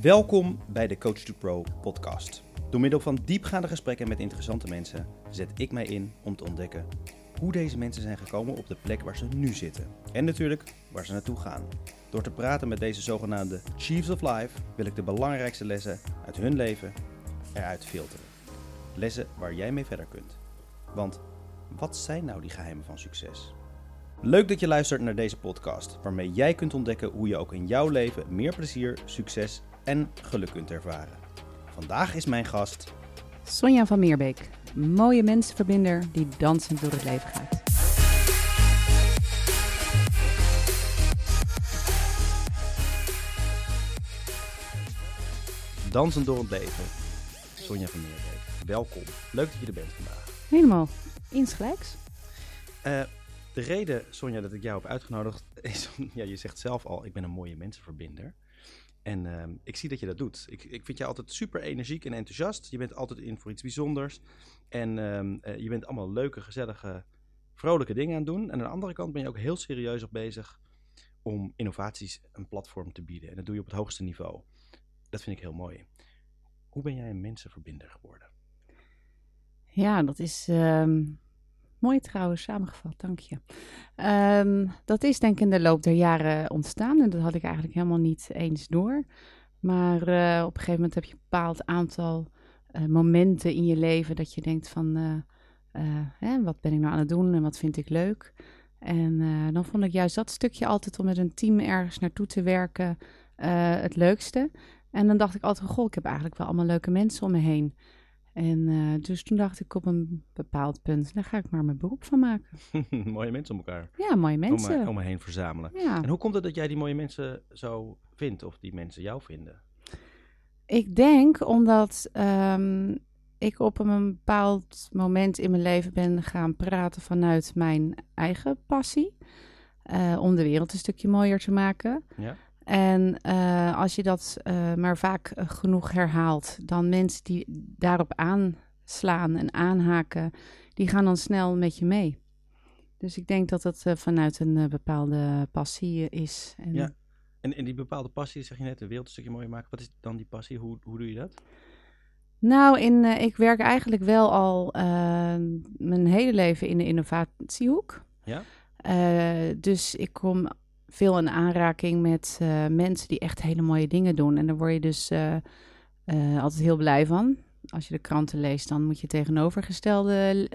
Welkom bij de Coach to Pro podcast. Door middel van diepgaande gesprekken met interessante mensen zet ik mij in om te ontdekken hoe deze mensen zijn gekomen op de plek waar ze nu zitten. En natuurlijk waar ze naartoe gaan. Door te praten met deze zogenaamde Chiefs of Life wil ik de belangrijkste lessen uit hun leven eruit filteren. Lessen waar jij mee verder kunt. Want wat zijn nou die geheimen van succes? Leuk dat je luistert naar deze podcast, waarmee jij kunt ontdekken hoe je ook in jouw leven meer plezier, succes en geluk kunt ervaren. Vandaag is mijn gast Sonja van Meerbeek, mooie mensenverbinder die dansend door het leven gaat. Dansend door het leven. Sonja van Meerbeek, welkom. Leuk dat je er bent vandaag. Helemaal insgelijks. Uh, de reden, Sonja, dat ik jou heb uitgenodigd is, ja, je zegt zelf al, ik ben een mooie mensenverbinder. En uh, ik zie dat je dat doet. Ik, ik vind je altijd super energiek en enthousiast. Je bent altijd in voor iets bijzonders. En uh, uh, je bent allemaal leuke, gezellige, vrolijke dingen aan het doen. En aan de andere kant ben je ook heel serieus op bezig om innovaties een platform te bieden. En dat doe je op het hoogste niveau. Dat vind ik heel mooi. Hoe ben jij een mensenverbinder geworden? Ja, dat is um, mooi trouwens samengevat, dank je. Um, dat is denk ik in de loop der jaren ontstaan en dat had ik eigenlijk helemaal niet eens door. Maar uh, op een gegeven moment heb je een bepaald aantal uh, momenten in je leven dat je denkt van, uh, hè, wat ben ik nou aan het doen en wat vind ik leuk? En dan vond ik juist dat stukje altijd om met een team ergens naartoe te werken het leukste. En dan dacht ik altijd, goh, ik heb eigenlijk wel allemaal leuke mensen om me heen. En uh, dus toen dacht ik op een bepaald punt, daar ga ik maar mijn beroep van maken. mooie mensen om elkaar. Ja, mooie mensen. Om me, om me heen verzamelen. Ja. En hoe komt het dat jij die mooie mensen zo vindt of die mensen jou vinden? Ik denk omdat um, ik op een bepaald moment in mijn leven ben gaan praten vanuit mijn eigen passie. Uh, om de wereld een stukje mooier te maken. Ja. En uh, als je dat uh, maar vaak uh, genoeg herhaalt, dan mensen die daarop aanslaan en aanhaken, die gaan dan snel met je mee. Dus ik denk dat het vanuit een bepaalde passie is. En... Ja, en, en die bepaalde passie, zeg je net, de wereld een stukje mooier maken. Wat is dan die passie? Hoe, hoe doe je dat? Nou, in, ik werk eigenlijk wel al mijn hele leven in de innovatiehoek. Ja? dus ik kom veel in aanraking met uh, mensen die echt hele mooie dingen doen. En daar word je dus uh, uh, altijd heel blij van. Als je de kranten leest, dan moet je tegenovergestelde.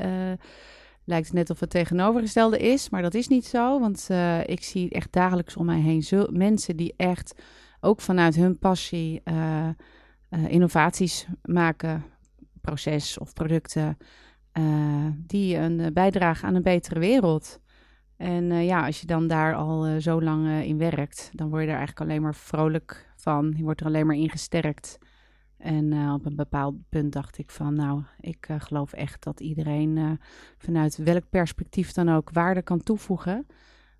lijkt het net of het tegenovergestelde is, maar dat is niet zo. Want ik zie echt dagelijks om mij heen mensen die echt ook vanuit hun passie innovaties maken, proces of producten. die een bijdrage aan een betere wereld. En uh, ja, als je dan daar al uh, zo lang uh, in werkt, dan word je er eigenlijk alleen maar vrolijk van. Je wordt er alleen maar in gesterkt. En op een bepaald punt dacht ik van, nou, ik geloof echt dat iedereen vanuit welk perspectief dan ook waarde kan toevoegen.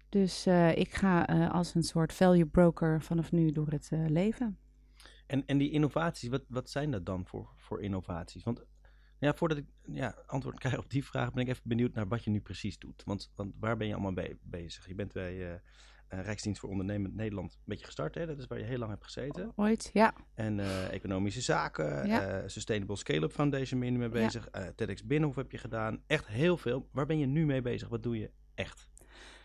Dus ik ga als een soort value broker vanaf nu door het leven. En, en die innovaties, wat, wat zijn dat dan voor, voor innovaties? Want ja, voordat ik ja, antwoord krijg op die vraag, ben ik even benieuwd naar wat je nu precies doet. Want, want waar ben je allemaal mee bezig? Je bent bij uh, uh, Rijksdienst voor Ondernemend Nederland een beetje gestart, hè? Dat is waar je heel lang hebt gezeten. Ooit, ja. En uh, economische zaken, ja. Sustainable Scale-up Foundation ben je mee bezig. Ja. TEDx Binnenhof heb je gedaan. Echt heel veel. Waar ben je nu mee bezig? Wat doe je echt?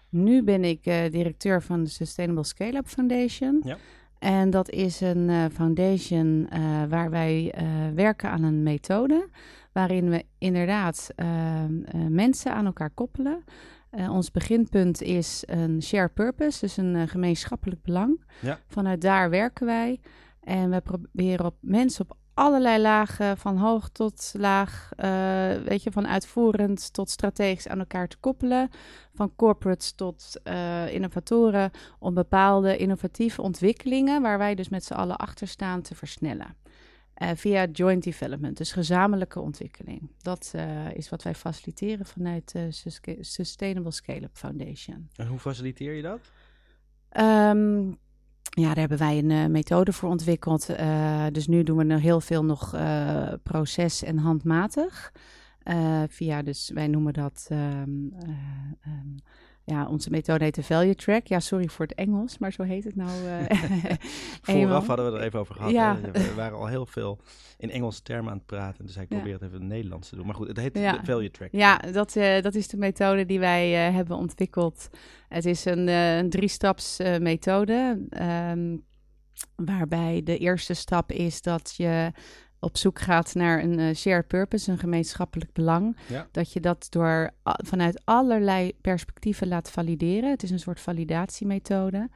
Nu ben ik directeur van de Sustainable Scale-up Foundation. Ja. En dat is een foundation uh, waar wij uh, werken aan een methode. Waarin we inderdaad mensen aan elkaar koppelen. ons beginpunt is een shared purpose, dus een gemeenschappelijk belang. Ja. Vanuit daar werken wij. En we proberen op mensen op allerlei lagen, van hoog tot laag, uh, weet je, van uitvoerend tot strategisch aan elkaar te koppelen. Van corporates tot innovatoren, om bepaalde innovatieve ontwikkelingen, waar wij dus met z'n allen achter staan, te versnellen. Uh, via joint development, dus gezamenlijke ontwikkeling. Dat is wat wij faciliteren vanuit de Sustainable Scale-up Foundation. En hoe faciliteer je dat? Um, ja, daar hebben wij een uh, methode voor ontwikkeld. Dus nu doen we nog heel veel nog proces- en handmatig. via, dus wij noemen dat um, um, ja, onze methode heet de Value Track. Ja, sorry voor het Engels, maar zo heet het nou. eenmaal. Vooraf hadden we er even over gehad. Ja. We waren al heel veel in Engelse termen aan het praten. Dus ik Ja. probeer het even in het Nederlands te doen. Maar goed, het heet Ja. de Value Track. Ja, dat, eh, dat is de methode die wij eh, hebben ontwikkeld. Het is een, een drie-staps methode. ehm, waarbij de eerste stap is dat je op zoek gaat naar een eh, shared purpose, een gemeenschappelijk belang. Ja. Dat je dat door vanuit allerlei perspectieven laat valideren. Het is een soort validatiemethode.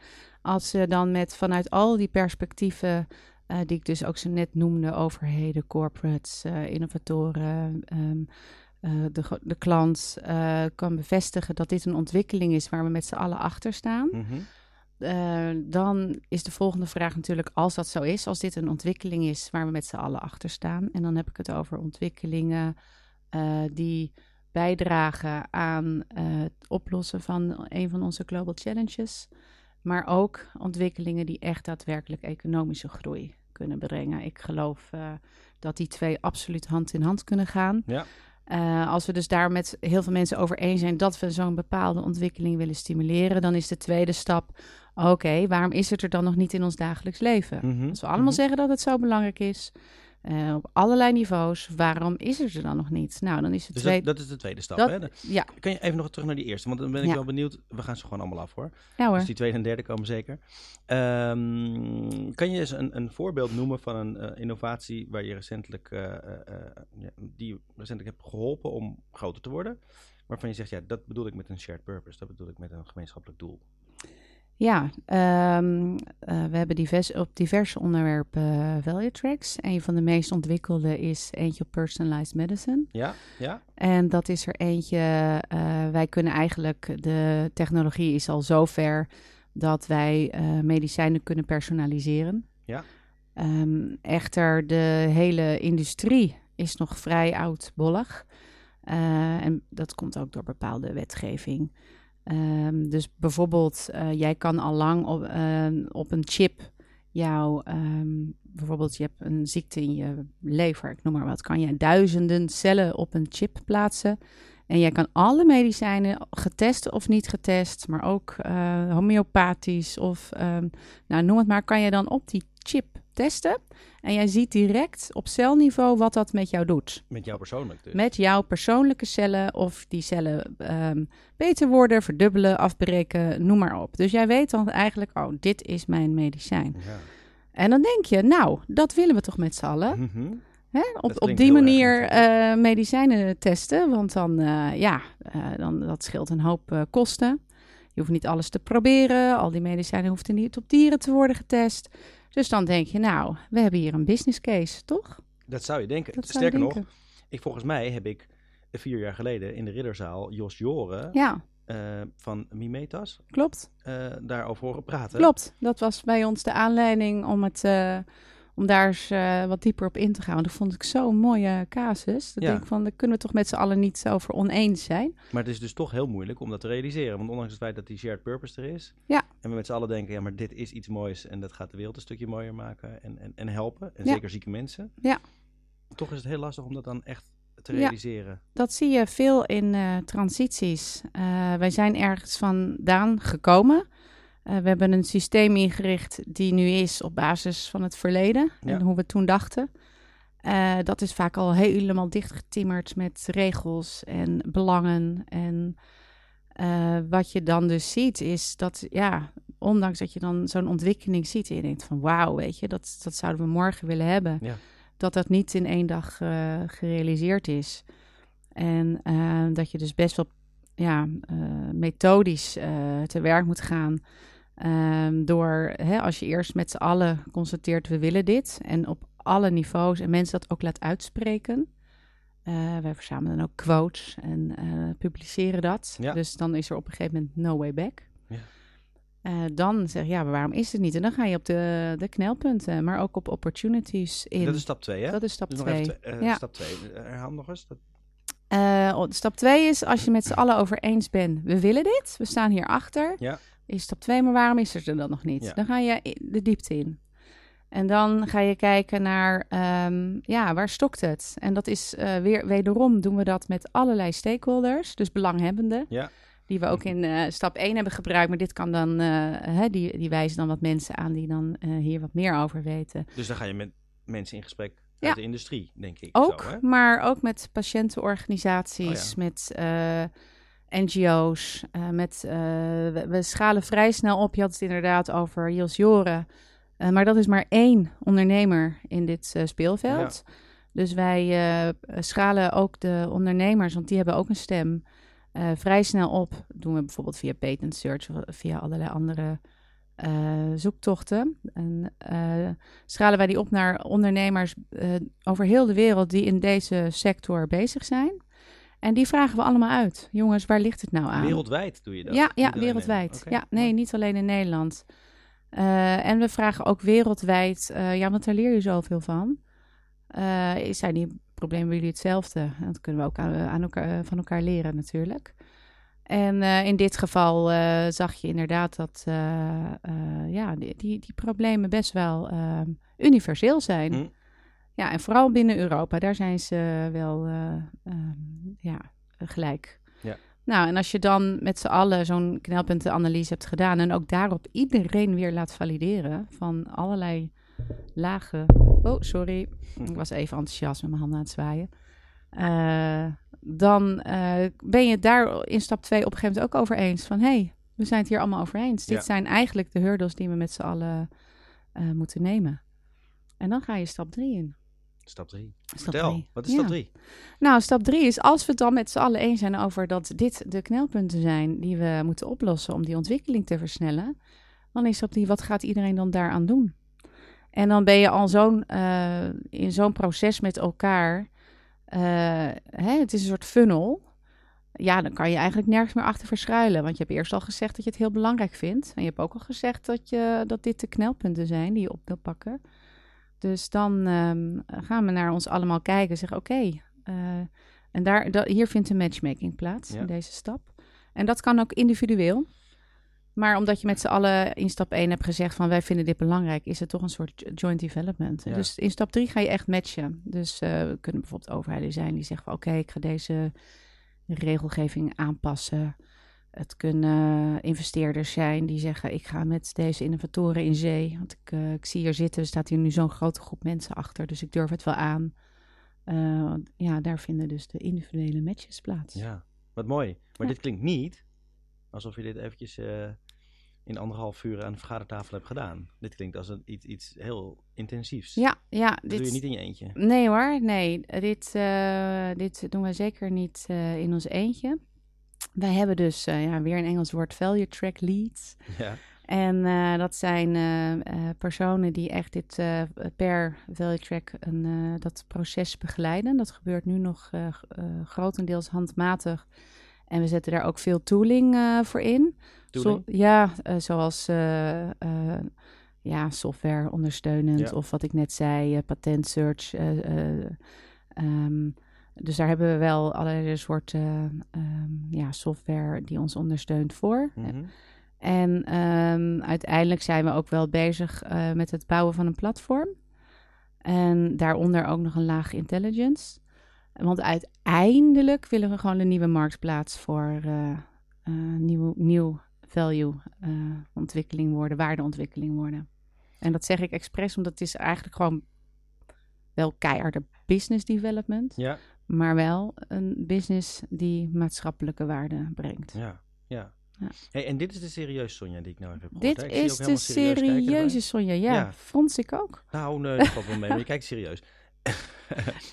Als je dan met vanuit al die perspectieven, eh, die ik dus ook zo net noemde, overheden, corporates, eh, innovatoren, ehm, eh, de, de klant, kan bevestigen dat dit een ontwikkeling is waar we met z'n allen achter staan. Mhm. Eh, dan is de volgende vraag natuurlijk, als dat zo is, als dit een ontwikkeling is waar we met z'n allen achter staan. En dan heb ik het over ontwikkelingen eh, die bijdragen aan eh, het oplossen van een van onze global challenges. Maar ook ontwikkelingen die echt daadwerkelijk economische groei kunnen brengen. Ik geloof dat die twee absoluut hand in hand kunnen gaan. Ja. Eh, als we dus daar met heel veel mensen over eens zijn dat we zo'n bepaalde ontwikkeling willen stimuleren, dan is de tweede stap: oké, waarom is het er dan nog niet in ons dagelijks leven? Mhm. Als we allemaal Mhm. zeggen dat het zo belangrijk is, eh, op allerlei niveaus, waarom is er dan nog niet? Nou, dan is het Dus tweede. dat, dat is de tweede stap. dat- hè? Dan- ja, Kan je even nog terug naar die eerste? Want dan ben ik Ja. wel benieuwd. We gaan ze gewoon allemaal af hoor. ja hoor. Dus die tweede en derde komen zeker. Ehm, kan je eens een, een voorbeeld noemen van een eh, innovatie waar je recentelijk, eh, die je recentelijk hebt geholpen om groter te worden? Waarvan je zegt, ja, dat bedoel ik met een shared purpose. Dat bedoel ik met een gemeenschappelijk doel. Ja, ehm, eh, we hebben divers, op diverse onderwerpen eh, value tracks. Een van de meest ontwikkelde is eentje op personalized medicine. Ja? Ja? En dat is er eentje, eh, wij kunnen eigenlijk, de technologie is al zover dat wij medicijnen kunnen personaliseren. Ja. Ehm, echter, de hele industrie is nog vrij oudbollig. En dat komt ook door bepaalde wetgeving. Ehm, dus bijvoorbeeld, eh, jij kan al lang op, eh, op een chip jouw, ehm, bijvoorbeeld je hebt een ziekte in je lever, ik noem maar wat, kan je duizenden cellen op een chip plaatsen. En jij kan alle medicijnen, getest of niet getest, maar ook eh, homeopathisch of ehm, nou, noem het maar, kan je dan op die chip testen. En jij ziet direct op celniveau wat dat met jou doet. Met jou persoonlijk dus. Met jouw persoonlijke cellen of die cellen ehm, beter worden, verdubbelen, afbreken, noem maar op. Dus jij weet dan eigenlijk, oh, dit is mijn medicijn. Ja. En dan denk je, nou, dat willen we toch met z'n allen. Mhm. Hè? Op, op die manier eh, medicijnen testen, want dan, eh, ja, eh, dan, dat scheelt een hoop kosten. Je hoeft niet alles te proberen, al die medicijnen hoeven niet op dieren te worden getest. Dus dan denk je, nou, we hebben hier een business case, toch? Dat zou je denken. Dat Sterker nog, denken. ik, volgens mij heb ik vier jaar geleden in de Ridderzaal Jos Joren Ja, van Mimetas klopt. eh, daarover horen praten. Klopt, dat was bij ons de aanleiding om, het, om daar eens eh, wat dieper op in te gaan. Want dat vond ik zo'n mooie casus. Dat Ja. denk ik van, daar kunnen we toch met z'n allen niet over oneens zijn. Maar het is dus toch heel moeilijk om dat te realiseren. Want ondanks het feit dat die shared purpose er is. Ja. En we met z'n allen denken, ja, maar dit is iets moois. En dat gaat de wereld een stukje mooier maken. En, en, en helpen. En Ja. zeker zieke mensen. Ja. Toch is het heel lastig om dat dan echt te Ja. realiseren. Dat zie je veel in eh, transities. Eh, wij zijn ergens vandaan gekomen. Eh, we hebben een systeem ingericht die nu is op basis van het verleden Ja. en hoe we toen dachten. Eh, dat is vaak al helemaal dichtgetimmerd met regels en belangen. En eh, wat je dan dus ziet is dat, ja, ondanks dat je dan zo'n ontwikkeling ziet en je denkt van wauw, weet je, dat, dat zouden we morgen willen hebben. Ja. Dat dat niet in één dag gerealiseerd is. En dat je dus best wel ja, methodisch te werk moet gaan. Ehm, door, hè, als je eerst met z'n allen constateert, we willen dit. En op alle niveaus en mensen dat ook laat uitspreken. Eh, wij verzamelen dan ook quotes en eh, publiceren dat. Ja. Dus dan is er op een gegeven moment no way back. Ja. Eh, dan zeg je, ja, maar waarom is het niet? En dan ga je op de, de knelpunten, maar ook op opportunities in. Dat is stap 2, hè? Dat is stap nog 2. even twee- Ja. Stap 2. Herhaal nog eens. Dat... Stap 2 is als je met z'n allen over eens bent, we willen dit, we staan hier achter. Ja. Is stap 2, maar waarom is het er dan nog niet? Ja. Dan ga je de diepte in. En dan ga je kijken naar, ehm, ja, waar stokt het? En dat is eh, weer, wederom doen we dat met allerlei stakeholders, dus belanghebbenden. Ja. Die we ook in eh, stap 1 hebben gebruikt. Maar dit kan dan, eh, hè, die, die wijzen dan wat mensen aan die dan hier wat meer over weten. Dus dan ga je met mensen in gesprek Ja. uit de industrie, denk ik. Ook, Zo, hè? maar ook met patiëntenorganisaties, Oh ja. met NGO's. eh, met, eh, we, we schalen vrij snel op. Je had het inderdaad over Jos Joren. Eh, maar dat is maar één ondernemer in dit speelveld. Dus wij schalen ook de ondernemers, want die hebben ook een stem, vrij snel op. Dat doen we bijvoorbeeld via patent search of via allerlei andere zoektochten. En schalen wij die op naar ondernemers over heel de wereld die in deze sector bezig zijn. En die vragen we allemaal uit. Jongens, waar ligt het nou aan? Wereldwijd doe je dat? Ja, ja alleen wereldwijd. Ja, nee, niet alleen in Nederland. Eh, en we vragen ook wereldwijd, eh, ja, want daar leer je zoveel van. Eh, zijn die problemen bij jullie hetzelfde? En Dat kunnen we ook aan, aan elkaar, eh, van elkaar leren natuurlijk. En eh, in dit geval eh, zag je inderdaad dat eh, eh, ja, die, die, die problemen best wel eh, universeel zijn. Hm. Ja, en vooral binnen Europa, daar zijn ze wel eh, ehm, ja, gelijk. Ja. Nou, en als je dan met z'n allen zo'n knelpuntenanalyse hebt gedaan en ook daarop iedereen weer laat valideren van allerlei lagen. Oh, sorry. Ik was even enthousiast met mijn handen aan het zwaaien. Eh, dan eh, ben je daar in stap 2 op een gegeven moment ook over eens. Van hé, hey, we zijn het hier allemaal over eens. Dit Ja. zijn eigenlijk de hurdles die we met z'n allen moeten nemen. En dan ga je stap 3 in. Stap 3. Stap Vertel, drie. wat is Ja. stap 3? Nou, stap 3 is als we het dan met z'n allen eens zijn over dat dit de knelpunten zijn die we moeten oplossen om die ontwikkeling te versnellen. Dan is stap 3, wat gaat iedereen dan daaraan doen? En dan ben je al zo'n, eh, in zo'n proces met elkaar. eh, hè, het is een soort funnel. Ja, dan kan je eigenlijk nergens meer achter verschuilen. Want je hebt eerst al gezegd dat je het heel belangrijk vindt. En je hebt ook al gezegd dat, je, dat dit de knelpunten zijn die je op wil pakken. Dus dan ehm, gaan we naar ons allemaal kijken en zeggen: Oké, eh, en daar, da- hier vindt een matchmaking plaats Ja. in deze stap. En dat kan ook individueel. Maar omdat je met z'n allen in stap 1 hebt gezegd van wij vinden dit belangrijk, is het toch een soort jo- joint development. Ja. Dus in stap 3 ga je echt matchen. Dus we kunnen bijvoorbeeld overheden zijn die zeggen van oké, ik ga deze regelgeving aanpassen. Het kunnen investeerders zijn die zeggen ik ga met deze innovatoren in zee. Want ik, eh, ik zie hier zitten, er staat hier nu zo'n grote groep mensen achter, dus ik durf het wel aan. Eh, ja, daar vinden dus de individuele matches plaats. Ja, wat mooi. Maar Ja. dit klinkt niet alsof je dit eventjes eh, in anderhalf uur aan de vergadertafel hebt gedaan. Dit klinkt als een, iets, iets heel intensiefs. ja, ja Dat doe je niet in je eentje. Nee hoor, nee. Dit, dit doen we zeker niet in ons eentje. Wij hebben dus eh, ja, weer een Engels woord value track leads. Ja. En eh, dat zijn eh, personen die echt dit per value track een, dat proces begeleiden. Dat gebeurt nu nog grotendeels handmatig. En we zetten daar ook veel tooling voor in. Tooling? Zo- ja, zoals ja, software ondersteunend. Ja. Of wat ik net zei, patent search. eh, eh, ehm, dus daar hebben we wel allerlei soorten ehm, ja, software die ons ondersteunt voor. Mhm. En ehm, uiteindelijk zijn we ook wel bezig eh, met het bouwen van een platform. En daaronder ook nog een laag intelligence. Want uiteindelijk willen we gewoon een nieuwe marktplaats voor eh, eh, nieuw, nieuw value ontwikkeling worden, waardeontwikkeling worden. En dat zeg ik expres, omdat het is eigenlijk gewoon wel keiharde business development, Ja, maar wel een business die maatschappelijke waarde brengt. ja, ja. Ja. Hey, en dit is de serieuze Sonja die ik nou even heb gehoord. Dit? Ik is de serieus serieuze Sonja. Ja, Ja. vond ik ook. Nou, nee, dat valt wel mee, maar je kijkt serieus.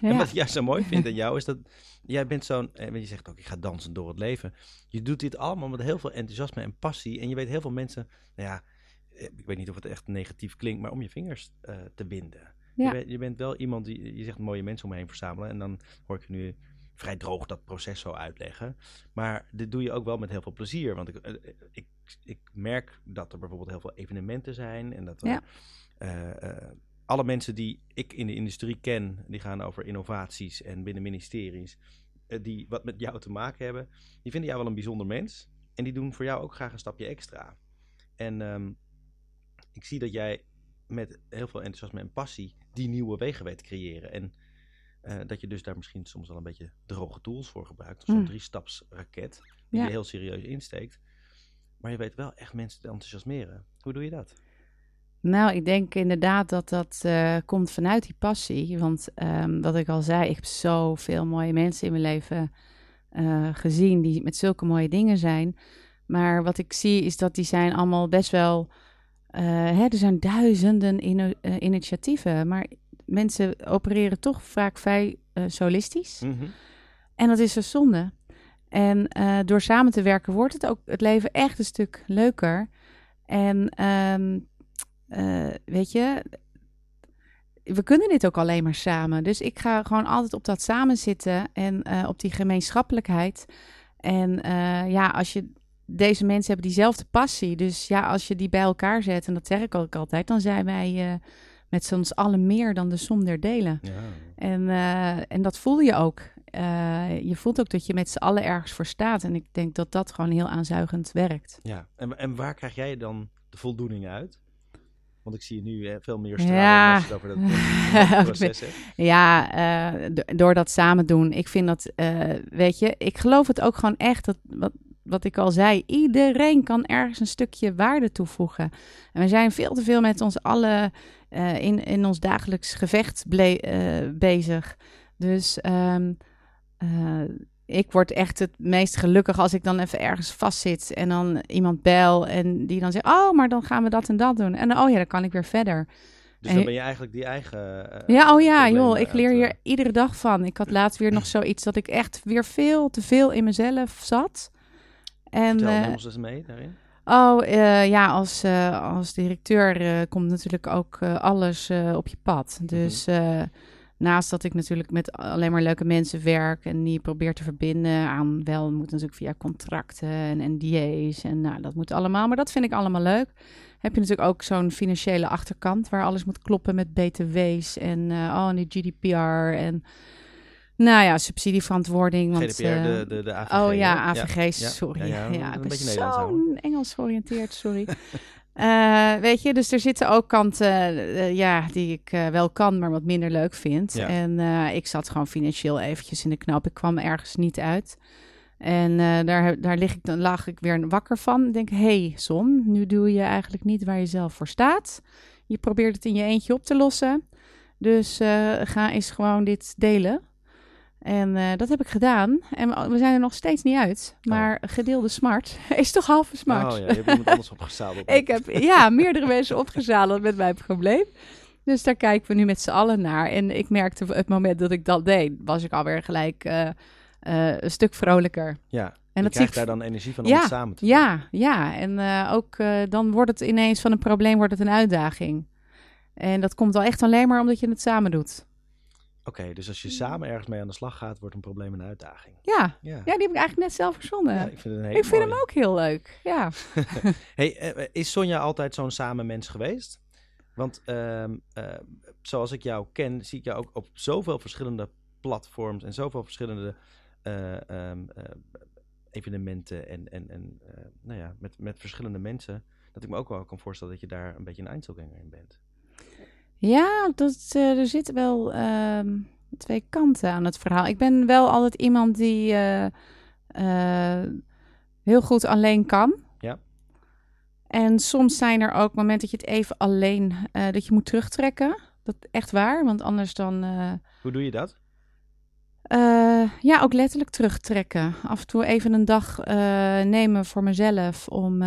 En Ja. wat ik juist zo mooi vind aan jou is dat jij bent zo'n, eh, want je zegt ook ik ga dansen door het leven. Je doet dit allemaal met heel veel enthousiasme en passie en je weet heel veel mensen, nou ja, eh, ik weet niet of het echt negatief klinkt, maar om je vingers eh, te winden. Je, bent, je bent wel iemand die, je zegt mooie mensen om me heen verzamelen en dan hoor ik je nu vrij droog dat proces zo uitleggen. Maar dit doe je ook wel met heel veel plezier, want ik, eh, ik, ik merk dat er bijvoorbeeld heel veel evenementen zijn en dat er, Ja. eh, eh, alle mensen die ik in de industrie ken, die gaan over innovaties en binnen ministeries, die wat met jou te maken hebben, die vinden jou wel een bijzonder mens. En die doen voor jou ook graag een stapje extra. En ehm, ik zie dat jij met heel veel enthousiasme en passie die nieuwe wegen weet te creëren. En eh, dat je dus daar misschien soms wel een beetje droge tools voor gebruikt. Zo'n Mm. drie-staps-raket die Ja. je heel serieus insteekt. Maar je weet wel echt mensen te enthousiasmeren. Hoe doe je dat? Nou, ik denk inderdaad dat dat eh, komt vanuit die passie. Want ehm, wat ik al zei, ik heb zoveel mooie mensen in mijn leven eh, gezien die met zulke mooie dingen zijn. Maar wat ik zie is dat die zijn allemaal best wel... eh, hè, er zijn duizenden ino- eh, initiatieven, maar mensen opereren toch vaak vrij eh, solistisch. Mhm. En dat is een zonde. En door samen te werken wordt het ook het leven echt een stuk leuker. En ehm, eh, weet je, we kunnen dit ook alleen maar samen. Dus ik ga gewoon altijd op dat samen zitten en op die gemeenschappelijkheid. En ja, als je deze mensen hebben diezelfde passie. Dus ja, als je die bij elkaar zet, en dat zeg ik ook altijd, dan zijn wij eh, met z'n allen meer dan de som der delen. Ja. En, eh, en dat voel je ook. Eh, je voelt ook dat je met z'n allen ergens voor staat. En ik denk dat dat gewoon heel aanzuigend werkt. ja. En, en waar krijg jij dan de voldoening uit? Want ik zie nu veel meer stralen Ja. als je het over dat, dat proces hebt. Ja, do- door dat samen doen. Ik vind dat, weet je, ik geloof het ook gewoon echt. Dat, wat, wat ik al zei, iedereen kan ergens een stukje waarde toevoegen. En we zijn veel te veel met ons allen eh, in, in ons dagelijks gevecht ble- eh, bezig. Dus ehm, eh, ik word echt het meest gelukkig als ik dan even ergens vastzit en dan iemand bel en die dan zegt, oh, maar dan gaan we dat en dat doen. En oh ja, dan kan ik weer verder. Dus En- dan ben je eigenlijk die eigen... Ja, oh ja, joh, ik leer hier iedere dag van. Ik had laatst weer nog zoiets dat ik echt weer veel te veel in mezelf zat. En Vertel, eh, ons eens mee daarin. oh eh, ja, als, eh, als directeur komt natuurlijk ook alles op je pad. Dus eh, naast dat ik natuurlijk met alleen maar leuke mensen werk en die probeer te verbinden aan wel moet natuurlijk via contracten en NDA's en nou dat moet allemaal, maar dat vind ik allemaal leuk. Heb je natuurlijk ook zo'n financiële achterkant waar alles moet kloppen met BTW's en oh en die GDPR en nou ja subsidieverantwoording. Want, GDPR, eh, de, de, de AVG. Oh ja, AVG's, ja. sorry. Ja, Ja, ja, een beetje zo. Engels georiënteerd, sorry. Eh, weet je, dus er zitten ook kanten eh, ja, die ik wel kan, maar wat minder leuk vind. En ik zat gewoon financieel eventjes in de knoop. Ik kwam ergens niet uit. En daar, daar lig ik, dan lag ik weer wakker van. Ik denk, hé, hey, Son, nu doe je eigenlijk niet waar je zelf voor staat. Je probeert het in je eentje op te lossen. Dus ga eens gewoon dit delen. En eh, dat heb ik gedaan. En we- zijn er nog steeds niet uit. Maar gedeelde smart is toch halve smart. Oh ja, je hebt iemand anders opgesteld. Op Ik heb ja, meerdere mensen opgezadeld met mijn probleem. Dus daar kijken we nu met z'n allen naar. En ik merkte het moment dat ik dat deed, was ik alweer gelijk eh, eh, een stuk vrolijker. Ja, En dat krijgt ik daar dan energie van om Ja, het samen te doen. Ja, ja. En ook dan wordt het ineens van een probleem wordt het een uitdaging. En dat komt wel echt alleen maar omdat je het samen doet. Oké, dus als je samen ergens mee aan de slag gaat, wordt een probleem een uitdaging. Ja, Ja, ja die heb ik eigenlijk net zelf verzonnen. Ja, ik vind het een hele ik vind hem ook heel leuk. Ja. Hey, eh, eh, is Sonja altijd zo'n samen mens geweest? Want ehm, eh, zoals ik jou ken, zie ik jou ook op zoveel verschillende platforms en zoveel verschillende eh, ehm, eh, evenementen en, en, en nou ja, met, met verschillende mensen. Dat ik me ook wel kan voorstellen dat je daar een beetje een eindselganger in bent. Ja, dat, eh, er zitten wel ehm, twee kanten aan het verhaal. Ik ben wel altijd iemand die eh, eh, heel goed alleen kan. Ja. En soms zijn er ook momenten dat je het even alleen, dat je moet terugtrekken. Dat echt waar, want anders dan... Hoe doe je dat? ja, ook letterlijk terugtrekken. Af en toe even een dag nemen voor mezelf om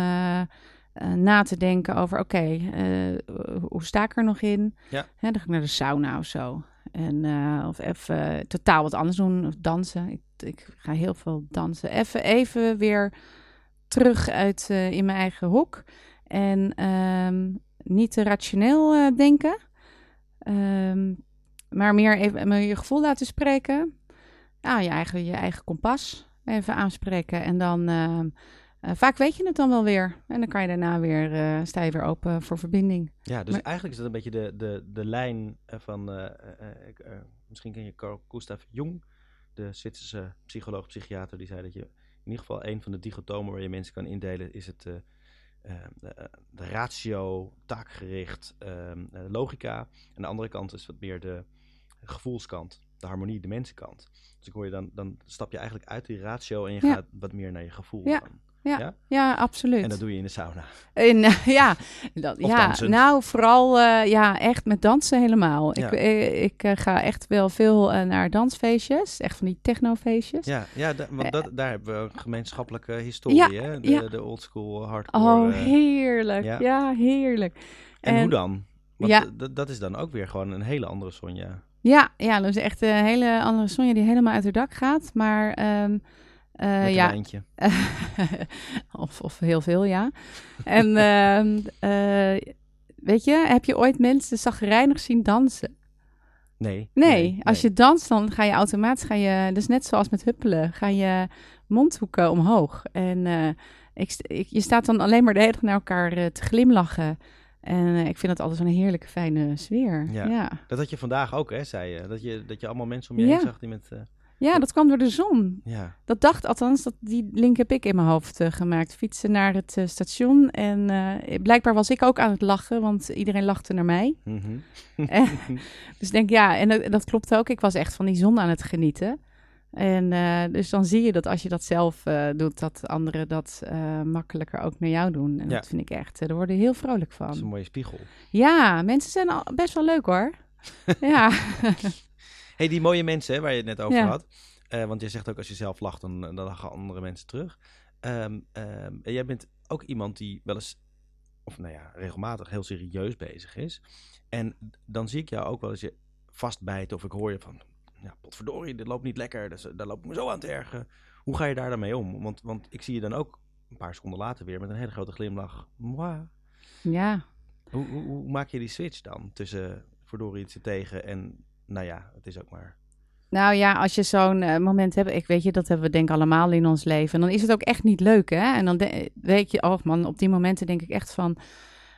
eh, na te denken over: oké, eh, hoe sta ik er nog in? Ja. Hè, dan ga ik naar de sauna of zo. En, eh, of even totaal wat anders doen, of dansen. Ik, ik ga heel veel dansen. Even, even weer terug uit in mijn eigen hoek. En ehm, niet te rationeel denken. Ehm, maar meer even je gevoel laten spreken. Ja, je eigen, je eigen kompas even aanspreken. En dan eh, vaak weet je het dan wel weer. En dan kan je daarna weer, eh, sta je weer open voor verbinding. Ja, dus Maar- eigenlijk is dat een beetje de, de, de lijn eh, van, misschien ken je Carl Gustav Jung, de Zwitserse psycholoog, psychiater, die zei dat je in ieder geval een van de dichotomen waar je mensen kan indelen, is het de, de ratio, taakgericht, logica. En de andere kant is wat meer de gevoelskant. de harmonie, de mensenkant. Dus ik hoor je dan, dan stap je eigenlijk uit die ratio en je Ja. gaat wat meer naar je gevoel. Ja. dan. Ja, Ja? ja, absoluut. En dat doe je in de sauna. Eh, ja, dat, ja nou vooral eh, ja, echt met dansen helemaal. Ja. Ik, eh, ik eh, ga echt wel veel naar dansfeestjes, echt van die technofeestjes. Ja, ja da- want dat, daar hebben we een gemeenschappelijke historie, Ja, hè? De, de oldschool hardcore. Oh, heerlijk. ja. Heerlijk. en, en- hoe dan? Want dat is dan ook weer gewoon een hele andere Sonja. Ja, ja, dat is echt een hele andere Sonja die helemaal uit haar dak gaat. Maar ehm, een ja, of, of heel veel, ja. En ehm, eh, weet je, heb je ooit mensen zagrijnig zien dansen? Nee. Nee, als je danst, dan ga je automatisch, ga je, dus net zoals met huppelen, ga je mondhoeken omhoog. En eh, ik, ik- je staat dan alleen maar de hele dag naar elkaar te glimlachen. En ik vind dat altijd zo'n heerlijke, fijne sfeer. Ja. Dat had je vandaag ook, hè, zei je. Dat je, dat je allemaal mensen om je heen zag die met... eh, dat kwam door de zon. ja, Dat dacht althans, dat, die link heb ik in mijn hoofd eh, gemaakt. Fietsen naar het eh, station. En eh, blijkbaar was ik ook aan het lachen, want iedereen lachte naar mij. mhm. En- dus ik denk, ja, en dat, dat klopt ook. Ik was echt van die zon aan het genieten. En dus dan zie je dat als je dat zelf doet, dat anderen dat makkelijker ook naar jou doen. En Ja. dat vind ik echt, daar word je heel vrolijk dat is een van. mooie spiegel. Ja, mensen zijn al best wel leuk hoor. ja. hey, die mooie mensen hè, waar je het net over Ja. had. Eh, want je zegt ook als je zelf lacht, dan, dan lachen andere mensen terug. Ehm, ehm, en jij bent ook iemand die wel eens, of nou ja, regelmatig heel serieus bezig is. En dan zie ik jou ook wel eens je vastbijten of ik hoor je van, ja, potverdorie, dit loopt niet lekker, dus, daar loop ik me zo aan te ergen. Hoe ga je daar dan mee om? Want, want ik zie je dan ook een paar seconden later weer met een hele grote glimlach. Mwah. ja. Hoe, hoe, hoe maak je die switch dan tussen verdorie het tegen en nou ja, het is ook maar... Nou ja, als je zo'n eh, moment hebt, ik weet je, dat hebben we denk ik allemaal in ons leven. En dan is het ook echt niet leuk, hè? En dan weet je, oh man, op die momenten denk ik echt van,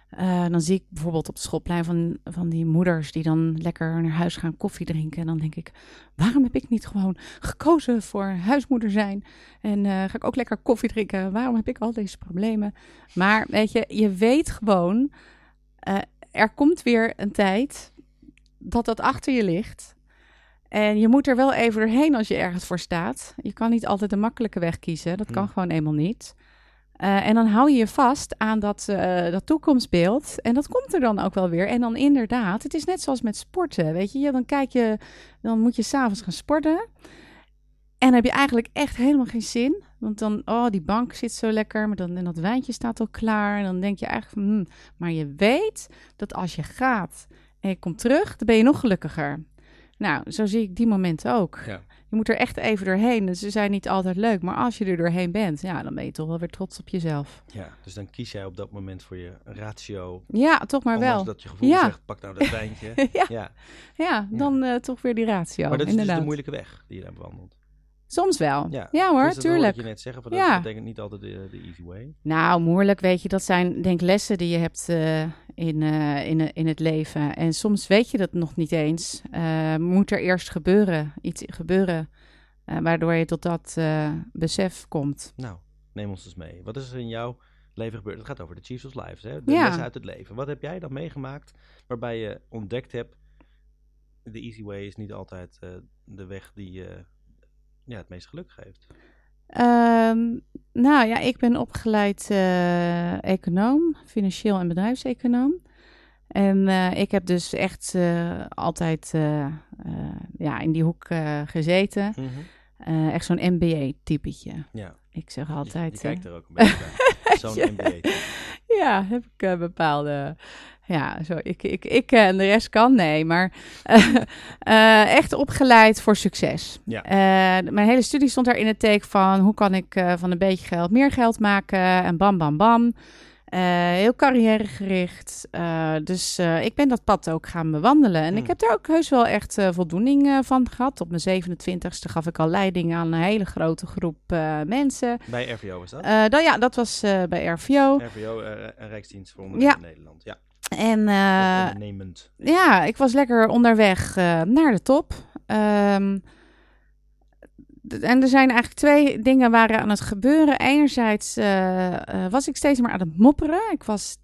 eh, dan zie ik bijvoorbeeld op het schoolplein van, van die moeders die dan lekker naar huis gaan koffie drinken. En dan denk ik, waarom heb ik niet gewoon gekozen voor huismoeder zijn? En eh, ga ik ook lekker koffie drinken? Waarom heb ik al deze problemen? Maar weet je, je weet gewoon, er komt weer een tijd dat dat achter je ligt. En je moet er wel even doorheen als je ergens voor staat. Je kan niet altijd de makkelijke weg kiezen. Dat kan Hmm. gewoon eenmaal niet. Eh, en dan hou je je vast aan dat, eh, dat toekomstbeeld. En dat komt er dan ook wel weer. En dan inderdaad, het is net zoals met sporten. Weet je, Ja, dan kijk je, dan moet je s'avonds gaan sporten. En heb je eigenlijk echt helemaal geen zin. Want dan, oh, die bank zit zo lekker. Maar dan, en dat wijntje staat al klaar. En dan denk je eigenlijk hmm. maar je weet dat als je gaat en je komt terug, dan ben je nog gelukkiger. Nou, zo zie ik die momenten ook. Ja. Je moet er echt even doorheen. Dus ze zijn niet altijd leuk. Maar als je er doorheen bent, ja, dan ben je toch wel weer trots op jezelf. Ja, dus dan kies jij op dat moment voor je ratio. Ja, toch maar wel. dat je gevoel Ja. zegt, pak nou dat wijntje. ja, ja. ja, dan eh, toch weer die ratio. Maar dat is dus de moeilijke weg die je daar bewandelt. Soms wel. Ja, Ja, hoor, Dus dat tuurlijk. je net zeggen, van dat Ja. betekent niet altijd de, de easy way. Nou, moeilijk, weet je. Dat zijn denk lessen die je hebt eh, in, eh, in, in het leven. En soms weet je dat nog niet eens. Eh, moet er eerst gebeuren, iets gebeuren, waardoor je tot dat besef komt. Nou, neem ons eens mee. Wat is er in jouw leven gebeurd? Het gaat over de Chiefs of Lives, hè? de Ja. lessen uit het leven. Wat heb jij dan meegemaakt waarbij je ontdekt hebt... de easy way is niet altijd de weg die je ja, het meest geluk geeft. Ehm, nou ja, ik ben opgeleid eh, econoom, financieel en bedrijfseconoom. En eh, ik heb dus echt eh, altijd ja, in die hoek gezeten. Eh, echt zo'n MBA-typetje. Ja, Ik zeg je, altijd. je eh, kijkt er ook een beetje bij. Zo'n. MBA. Ja, heb ik bepaalde. Ja, zo, ik, ik, ik eh, en de rest kan, nee. Maar eh, echt opgeleid voor succes. Ja. Eh, mijn hele studie stond daar in het teken van hoe kan ik van een beetje geld meer geld maken en bam, bam, bam. Heel carrièregericht. Dus ik ben dat pad ook gaan bewandelen. En Hmm. ik heb daar ook heus wel echt voldoening van gehad. Op mijn 27ste gaf ik al leiding aan een hele grote groep mensen. Bij RVO was dat? Dan, ja, dat was bij RVO. RVO, een Rijksdienst voor Ondernemend Nederland. Ja, En ondernemend. ja, ik was lekker onderweg eh, naar de top. Ehm, en er zijn eigenlijk twee dingen waren aan het gebeuren. Enerzijds eh, was ik steeds meer aan het mopperen. Ik was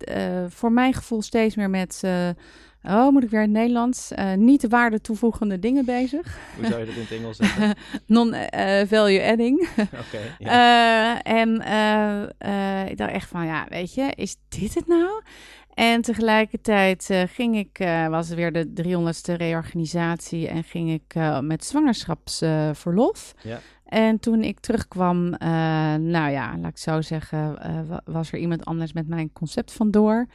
voor mijn gevoel steeds meer met Oh, moet ik weer in het Nederlands? Uh, niet waarde toevoegende dingen bezig. Hoe zou je dat in het Engels zeggen? Non-value adding. Oké. en ik dacht echt van, ja, weet je, is dit het nou? En tegelijkertijd uh, ging ik, uh, was weer de 300ste reorganisatie en ging ik uh, met zwangerschapsverlof. ja. En toen ik terugkwam, nou ja, laat ik zo zeggen, was er iemand anders met mijn concept vandoor.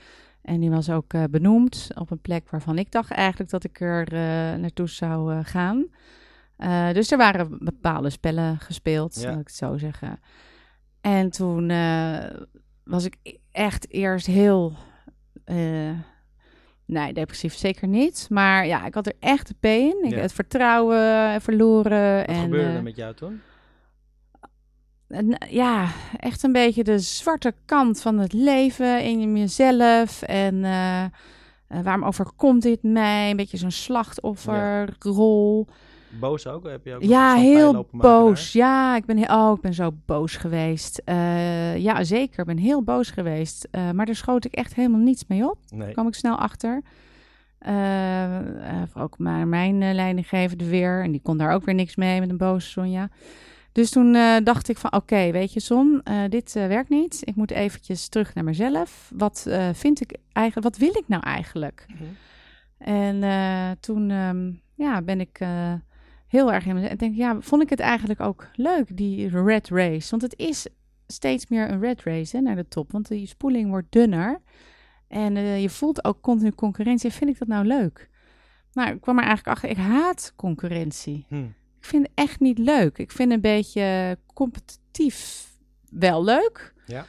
En die was ook benoemd op een plek waarvan ik dacht eigenlijk dat ik er naartoe zou gaan. dus er waren bepaalde spellen gespeeld, ja. laat ik het zo zeggen. En toen was ik echt eerst heel uh, nee, depressief zeker niet. Maar ja, ik had er echt de pijn in. Ik ja. het vertrouwen verloren. Wat en, gebeurde uh, er met jou toen? En, ja, echt een beetje de zwarte kant van het leven in jezelf. En uh, waarom overkomt dit mij? Een beetje zo'n slachtofferrol. Ja. Boos ook? Heb je ook ja, heel boos. Ja, ik ben, heel, oh, ik ben zo boos geweest. Uh, ja, zeker. Ik ben heel boos geweest. Uh, maar daar schoot ik echt helemaal niets mee op. Nee. Daar kwam ik snel achter. Uh, ook maar mijn leidinggevende weer. En die kon daar ook weer niks mee met een boze Sonja. Dus toen dacht ik van, oké, okay, weet je Son, dit werkt niet. Ik moet eventjes terug naar mezelf. Wat vind ik eigenlijk, wat wil ik nou eigenlijk? Mm -hmm. En toen um, ja, ben ik heel erg in En denk, ja, vond ik het eigenlijk ook leuk, die red race. Want het is steeds meer een red race hè, naar de top. Want die spoeling wordt dunner. En uh, je voelt ook continu concurrentie. Vind ik dat nou leuk? Nou, ik kwam er eigenlijk achter, ik haat concurrentie. Hm. Ik vind het echt niet leuk. Ik vind een beetje competitief wel leuk. Ja.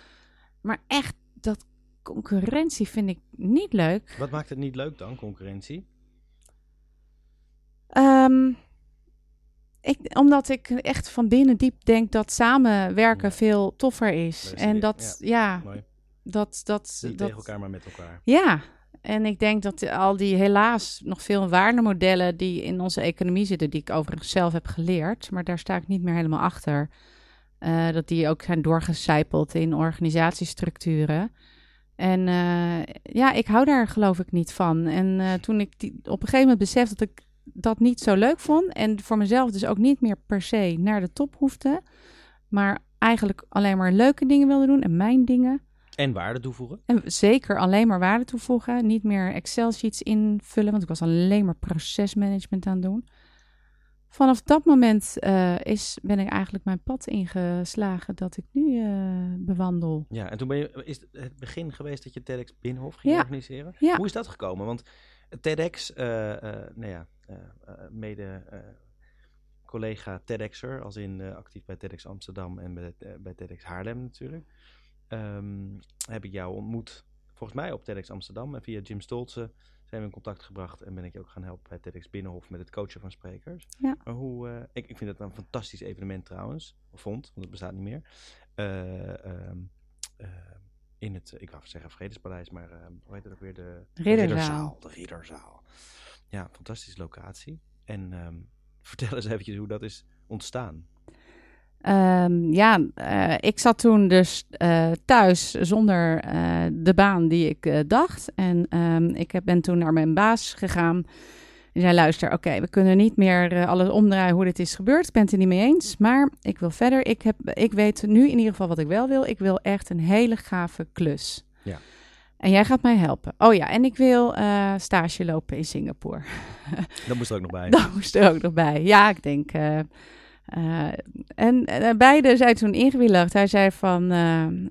Maar echt, dat concurrentie vind ik niet leuk. Wat maakt het niet leuk dan, concurrentie? Um, ik, omdat ik echt van binnen diep denk dat samenwerken ja. veel toffer is. En idee. dat, Ja, dat, dat, Niet dat, tegen elkaar, maar met elkaar. ja. En ik denk dat al die helaas nog veel waardemodellen die in onze economie zitten, die ik overigens zelf heb geleerd, maar daar sta ik niet meer helemaal achter, uh, dat die ook zijn doorgecijpeld in organisatiestructuren. En uh, ja, ik hou daar geloof ik niet van. En uh, toen ik die, op een gegeven moment besefte dat ik dat niet zo leuk vond. En voor mezelf dus ook niet meer per se naar de top hoefde. Maar eigenlijk alleen maar leuke dingen wilde doen en mijn dingen. En waarde toevoegen. En zeker alleen maar waarde toevoegen. Niet meer Excel-sheets invullen, want ik was alleen maar procesmanagement aan het doen. Vanaf dat moment uh, is, ben ik eigenlijk mijn pad ingeslagen dat ik nu uh, bewandel. Ja, en toen ben je, is het begin geweest dat je TEDx Binnenhof ging Ja. organiseren? Ja. Hoe is dat gekomen? Want TEDx, uh, uh, nou ja, mede collega TEDxer, als in actief bij TEDx Amsterdam en bij, bij TEDx Haarlem natuurlijk, um, heb ik jou ontmoet, volgens mij op TEDx Amsterdam en via Jim Stolze zijn we in contact gebracht en ben ik je ook gaan helpen bij TEDx Binnenhof met het coachen van sprekers. Ja. Maar hoe, uh, ik, ik vind het een fantastisch evenement trouwens, of vond, want het bestaat niet meer. Uh, in het, ik wou zeggen Vredespaleis, maar hoe heet het ook weer? De Ridderzaal. De Ridderzaal. Ja, fantastische locatie. En um, vertel eens eventjes hoe dat is ontstaan. Um, ja, uh, ik zat toen dus uh, thuis zonder uh, de baan die ik dacht. En um, ik heb, ben toen naar mijn baas gegaan. Die zei, luister, oké, okay, we kunnen niet meer alles omdraaien hoe dit is gebeurd. Ik ben het er niet mee eens, maar ik wil verder. Ik, heb, ik weet nu in ieder geval wat ik wel wil. Ik wil echt een hele gave klus. Ja. En jij gaat mij helpen. Oh ja, en ik wil stage lopen in Singapore. Dat moest er ook nog bij. Dat moest er ook nog bij. Ja, ik denk... Uh, en uh, beide zijn toen ingewilligd. Hij zei van, nou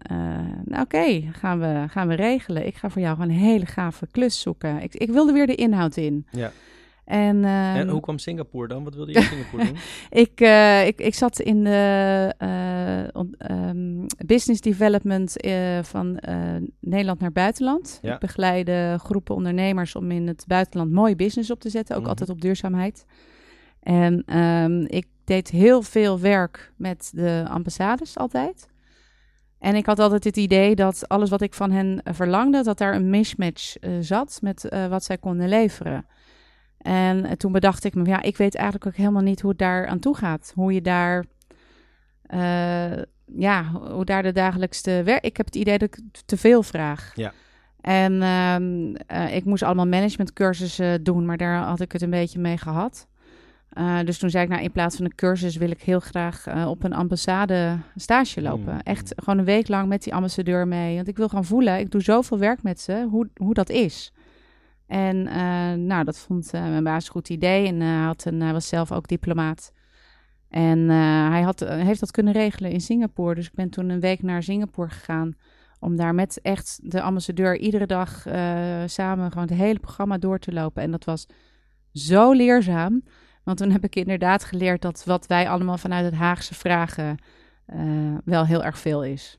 oké, okay, gaan, we, gaan we regelen. Ik ga voor jou gewoon een hele gave klus zoeken. Ik, ik wilde weer de inhoud in. Ja. En, en hoe kwam Singapore dan? Wat wilde je in Singapore doen? ik, ik, ik zat in de um, business development van Nederland naar buitenland. Ja. Ik begeleide groepen ondernemers om in het buitenland mooie business op te zetten. Ook Mhm. altijd op duurzaamheid. En um, ik deed heel veel werk met de ambassades altijd. En ik had altijd het idee dat alles wat ik van hen verlangde, dat daar een mismatch zat met wat zij konden leveren. En uh, toen bedacht ik me, ja, ik weet eigenlijk ook helemaal niet hoe het daar aan toe gaat. Hoe je daar, ja, hoe daar de dagelijkste werk. Ik heb het idee dat ik te veel vraag. Ja. En ehm, eh, ik moest allemaal managementcursussen doen, maar daar had ik het een beetje mee gehad. Uh, dus toen zei ik, nou, in plaats van een cursus wil ik heel graag uh, op een ambassade stage lopen. Mm. Echt gewoon een week lang met die ambassadeur mee. Want ik wil gewoon voelen, ik doe zoveel werk met ze, hoe, hoe dat is. En uh, nou, dat vond mijn baas een goed idee. En hij, had een, hij was zelf ook diplomaat. En hij had, heeft dat kunnen regelen in Singapore. Dus ik ben toen een week naar Singapore gegaan. Om daar met echt de ambassadeur iedere dag samen gewoon het hele programma door te lopen. En dat was zo leerzaam. Want toen heb ik inderdaad geleerd dat wat wij allemaal vanuit het Haagse vragen uh, wel heel erg veel is.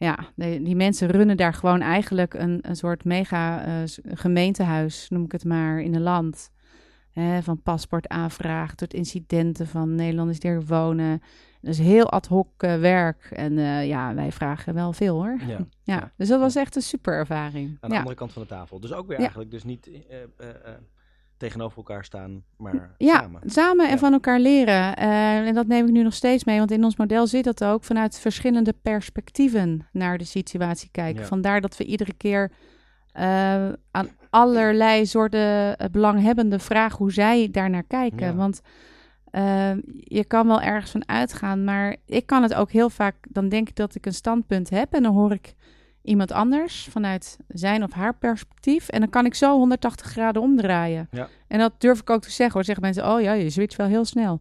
Ja, die, die, mensen runnen daar gewoon eigenlijk een, een soort mega uh, gemeentehuis, noem ik het maar, in een land. Hè, van paspoortaanvraag tot incidenten van Nederlanders die er wonen. Dat is heel ad hoc uh, werk. En ja, wij vragen wel veel hoor. Ja, ja. ja. dus dat was echt een super ervaring. Aan de ja. andere kant van de tafel. Dus ook weer eigenlijk dus niet tegenover elkaar staan, maar ja, samen. samen en Ja. van elkaar leren. Eh, en dat neem ik nu nog steeds mee, want in ons model zit dat ook vanuit verschillende perspectieven naar de situatie kijken. Ja. Vandaar dat we iedere keer eh, aan allerlei soorten eh, belanghebbenden vragen hoe zij daarnaar kijken. Ja. Want je kan wel ergens van uitgaan, maar ik kan het ook heel vaak, dan denk ik dat ik een standpunt heb en dan hoor ik iemand anders vanuit zijn of haar perspectief. En dan kan ik zo 180 graden omdraaien. Ja. En dat durf ik ook te zeggen hoor. Zeggen mensen, oh ja, je switcht wel heel snel.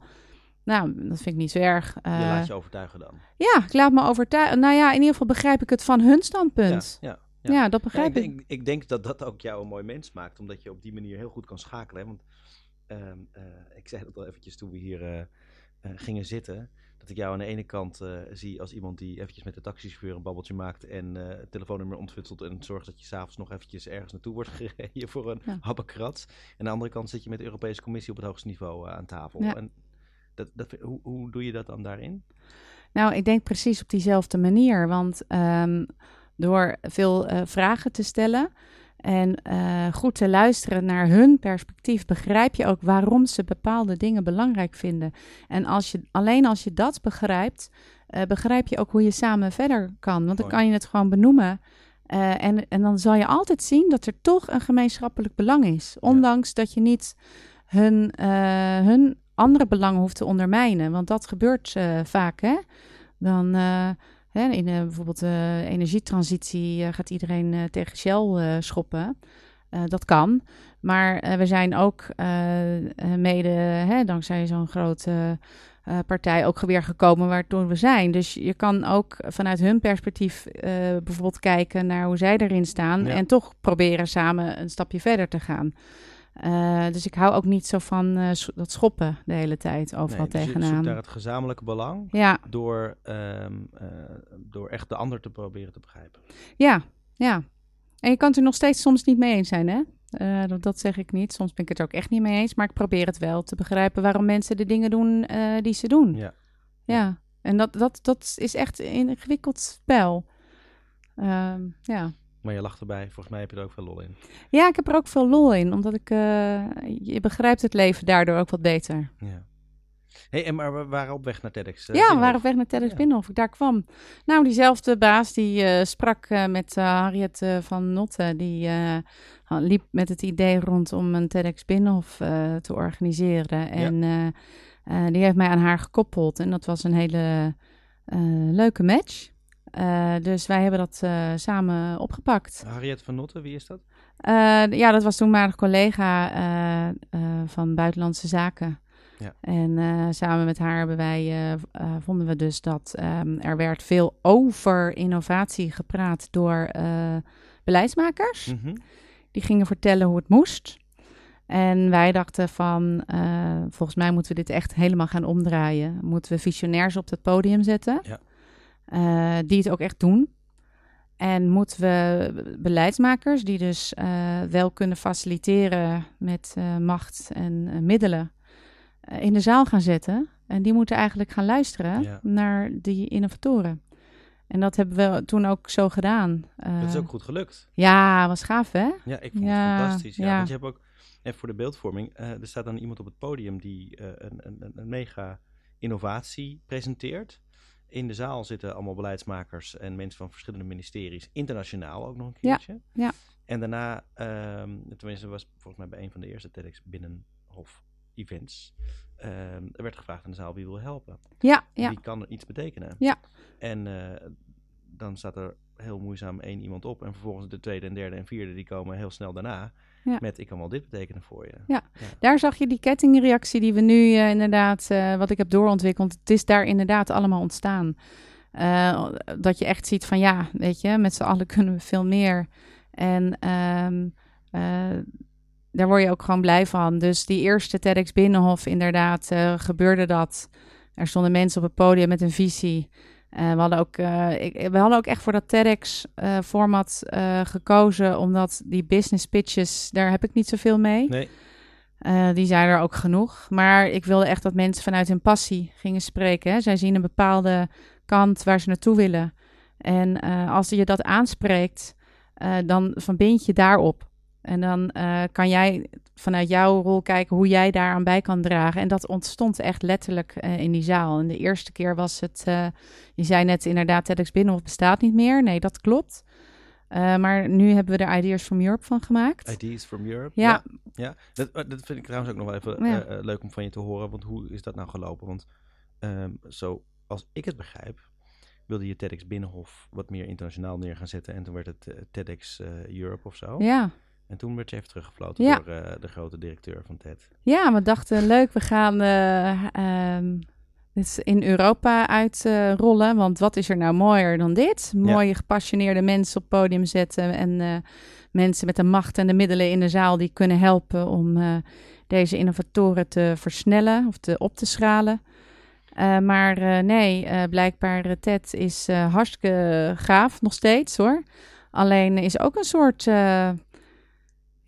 Nou, dat vind ik niet zo erg. Je Eh, laat je overtuigen dan. ja, ik laat me overtuigen. Nou ja, in ieder geval begrijp ik het van hun standpunt. Ja, ja, Ja, dat begrijp ik, ik. denk, ik denk dat dat ook jou een mooi mens maakt, omdat je op die manier heel goed kan schakelen. Hè? Want ehm, eh, ik zei dat al eventjes toen we hier eh, gingen zitten, dat ik jou aan de ene kant eh, zie als iemand die eventjes met de taxichauffeur een babbeltje maakt en eh, het telefoonnummer ontfutselt en zorgt dat je s'avonds nog eventjes ergens naartoe wordt gereden voor een Ja. habbekrat. En aan de andere kant zit je met de Europese Commissie op het hoogste niveau eh, aan tafel. Ja. En dat, dat, hoe, hoe doe je dat dan daarin? Nou, ik denk precies op diezelfde manier. Want ehm, door veel vragen te stellen en eh, goed te luisteren naar hun perspectief, begrijp je ook waarom ze bepaalde dingen belangrijk vinden. En als je, alleen als je dat begrijpt, eh, begrijp je ook hoe je samen verder kan. Want dan kan je het gewoon benoemen. Eh, en, en dan zal je altijd zien dat er toch een gemeenschappelijk belang is. Ondanks dat je niet hun, hun andere belangen hoeft te ondermijnen. Want dat gebeurt vaak, hè. Dan hè, in eh, bijvoorbeeld de energietransitie eh, gaat iedereen eh, tegen Shell eh, schoppen. Eh, dat kan. Maar eh, we zijn ook eh, eh, mede, hè, dankzij zo'n grote eh, partij, ook weer gekomen waardoor we zijn. Dus je kan ook vanuit hun perspectief eh, bijvoorbeeld kijken naar hoe zij erin staan. Ja. En toch proberen samen een stapje verder te gaan. Eh, dus ik hou ook niet zo van eh, dat schoppen de hele tijd overal dus je zoekt tegenaan. daar het gezamenlijke belang Ja, door, ehm, eh, door echt de ander te proberen te begrijpen. ja, ja. En je kan het er nog steeds soms niet mee eens zijn, hè? Dat, dat zeg ik niet. Soms ben ik het er ook echt niet mee eens. Maar ik probeer het wel te begrijpen waarom mensen de dingen doen die ze doen. Ja. Ja. En dat, dat, dat is echt een ingewikkeld spel. Ehm, ja. Maar je lacht erbij. Volgens mij heb je er ook veel lol in. ja, ik heb er ook veel lol in. Omdat ik... eh, je begrijpt het leven daardoor ook wat beter. Ja. Hey, en maar we waren op weg naar TEDx. eh, ja, we waren op weg naar TEDx Ja. Binnenhof. Ik daar kwam. Nou, diezelfde baas die eh, sprak met Harriet van Notte. Die liep met het idee rond om een TEDx Binnenhof te organiseren. En die heeft mij aan haar gekoppeld. En dat was een hele leuke match. Eh, dus wij hebben dat eh, samen opgepakt. Harriet van Notte, wie is dat? Eh, ja, dat was toenmalig collega van Buitenlandse Zaken. Ja. En samen met haar hebben wij, vonden we dus dat ehm, er werd veel over innovatie gepraat door beleidsmakers. Mhm. Die gingen vertellen hoe het moest. En wij dachten van, volgens mij moeten we dit echt helemaal gaan omdraaien. Moeten we visionairs op het podium zetten, Ja. Eh, die het ook echt doen. En moeten we beleidsmakers, die dus eh, wel kunnen faciliteren met eh, macht en middelen, in de zaal gaan zetten. En die moeten eigenlijk gaan luisteren Ja. naar die innovatoren. En dat hebben we toen ook zo gedaan. Dat is ook goed gelukt. Ja, was gaaf hè? Ja, ik vond ja, het fantastisch. Ja, ja. Want je hebt ook, en voor de beeldvorming, er staat dan iemand op het podium die een, een- een mega innovatie presenteert. In de zaal zitten allemaal beleidsmakers en mensen van verschillende ministeries, internationaal ook nog een Ja, keertje. ja. En daarna, ehm tenminste was volgens mij bij een van de eerste TEDx Binnenhof events, ehm, er werd gevraagd in de zaal wie wil helpen. Ja, ja. Wie kan er iets betekenen? Ja. En eh, dan staat er heel moeizaam één iemand op en vervolgens de tweede en derde en vierde die komen heel snel daarna Ja. met ik kan wel dit betekenen voor je. Daar zag je die kettingreactie die we nu eh, inderdaad, eh, wat ik heb doorontwikkeld. Het is daar inderdaad allemaal ontstaan. Eh, dat je echt ziet van ja, weet je, met z'n allen kunnen we veel meer. En ehm, eh, daar word je ook gewoon blij van. Dus die eerste TEDx Binnenhof, inderdaad, gebeurde dat. Er stonden mensen op het podium met een visie. Eh, we, hadden ook, eh, ik, we hadden ook echt voor dat TEDx-format eh, gekozen, omdat die business pitches, daar heb ik niet zoveel mee. Nee, die zijn er ook genoeg. Maar ik wilde echt dat mensen vanuit hun passie gingen spreken. Hè. Zij zien een bepaalde kant waar ze naartoe willen. En als je dat aanspreekt, dan verbind je daarop. En dan eh, kan jij vanuit jouw rol kijken hoe jij daaraan bij kan dragen. En dat ontstond echt letterlijk eh, in die zaal. En de eerste keer was het, eh, je zei net inderdaad, TEDx Binnenhof bestaat niet meer. Nee, dat klopt. Maar nu hebben we er Ideas from Europe van gemaakt. Ideas from Europe. Ja. ja. Dat, dat vind ik trouwens ook nog wel even Ja. leuk om van je te horen. Want hoe is dat nou gelopen? Want ehm, zo als ik het begrijp, wilde je TEDx Binnenhof wat meer internationaal neer gaan zetten. En toen werd het TEDx Europe of zo. Ja. En toen werd je even teruggefloten Ja. door eh, de grote directeur van TED. Ja, we dachten leuk, we gaan eh, dit in Europa uitrollen. want wat is er nou mooier dan dit? Mooie gepassioneerde mensen op het podium zetten. En eh, mensen met de macht en de middelen in de zaal die kunnen helpen om eh, deze innovatoren te versnellen of te, op te schalen. Eh, maar eh, nee, eh, blijkbaar eh, TED is eh, hartstikke gaaf, nog steeds hoor. Alleen is ook een soort eh,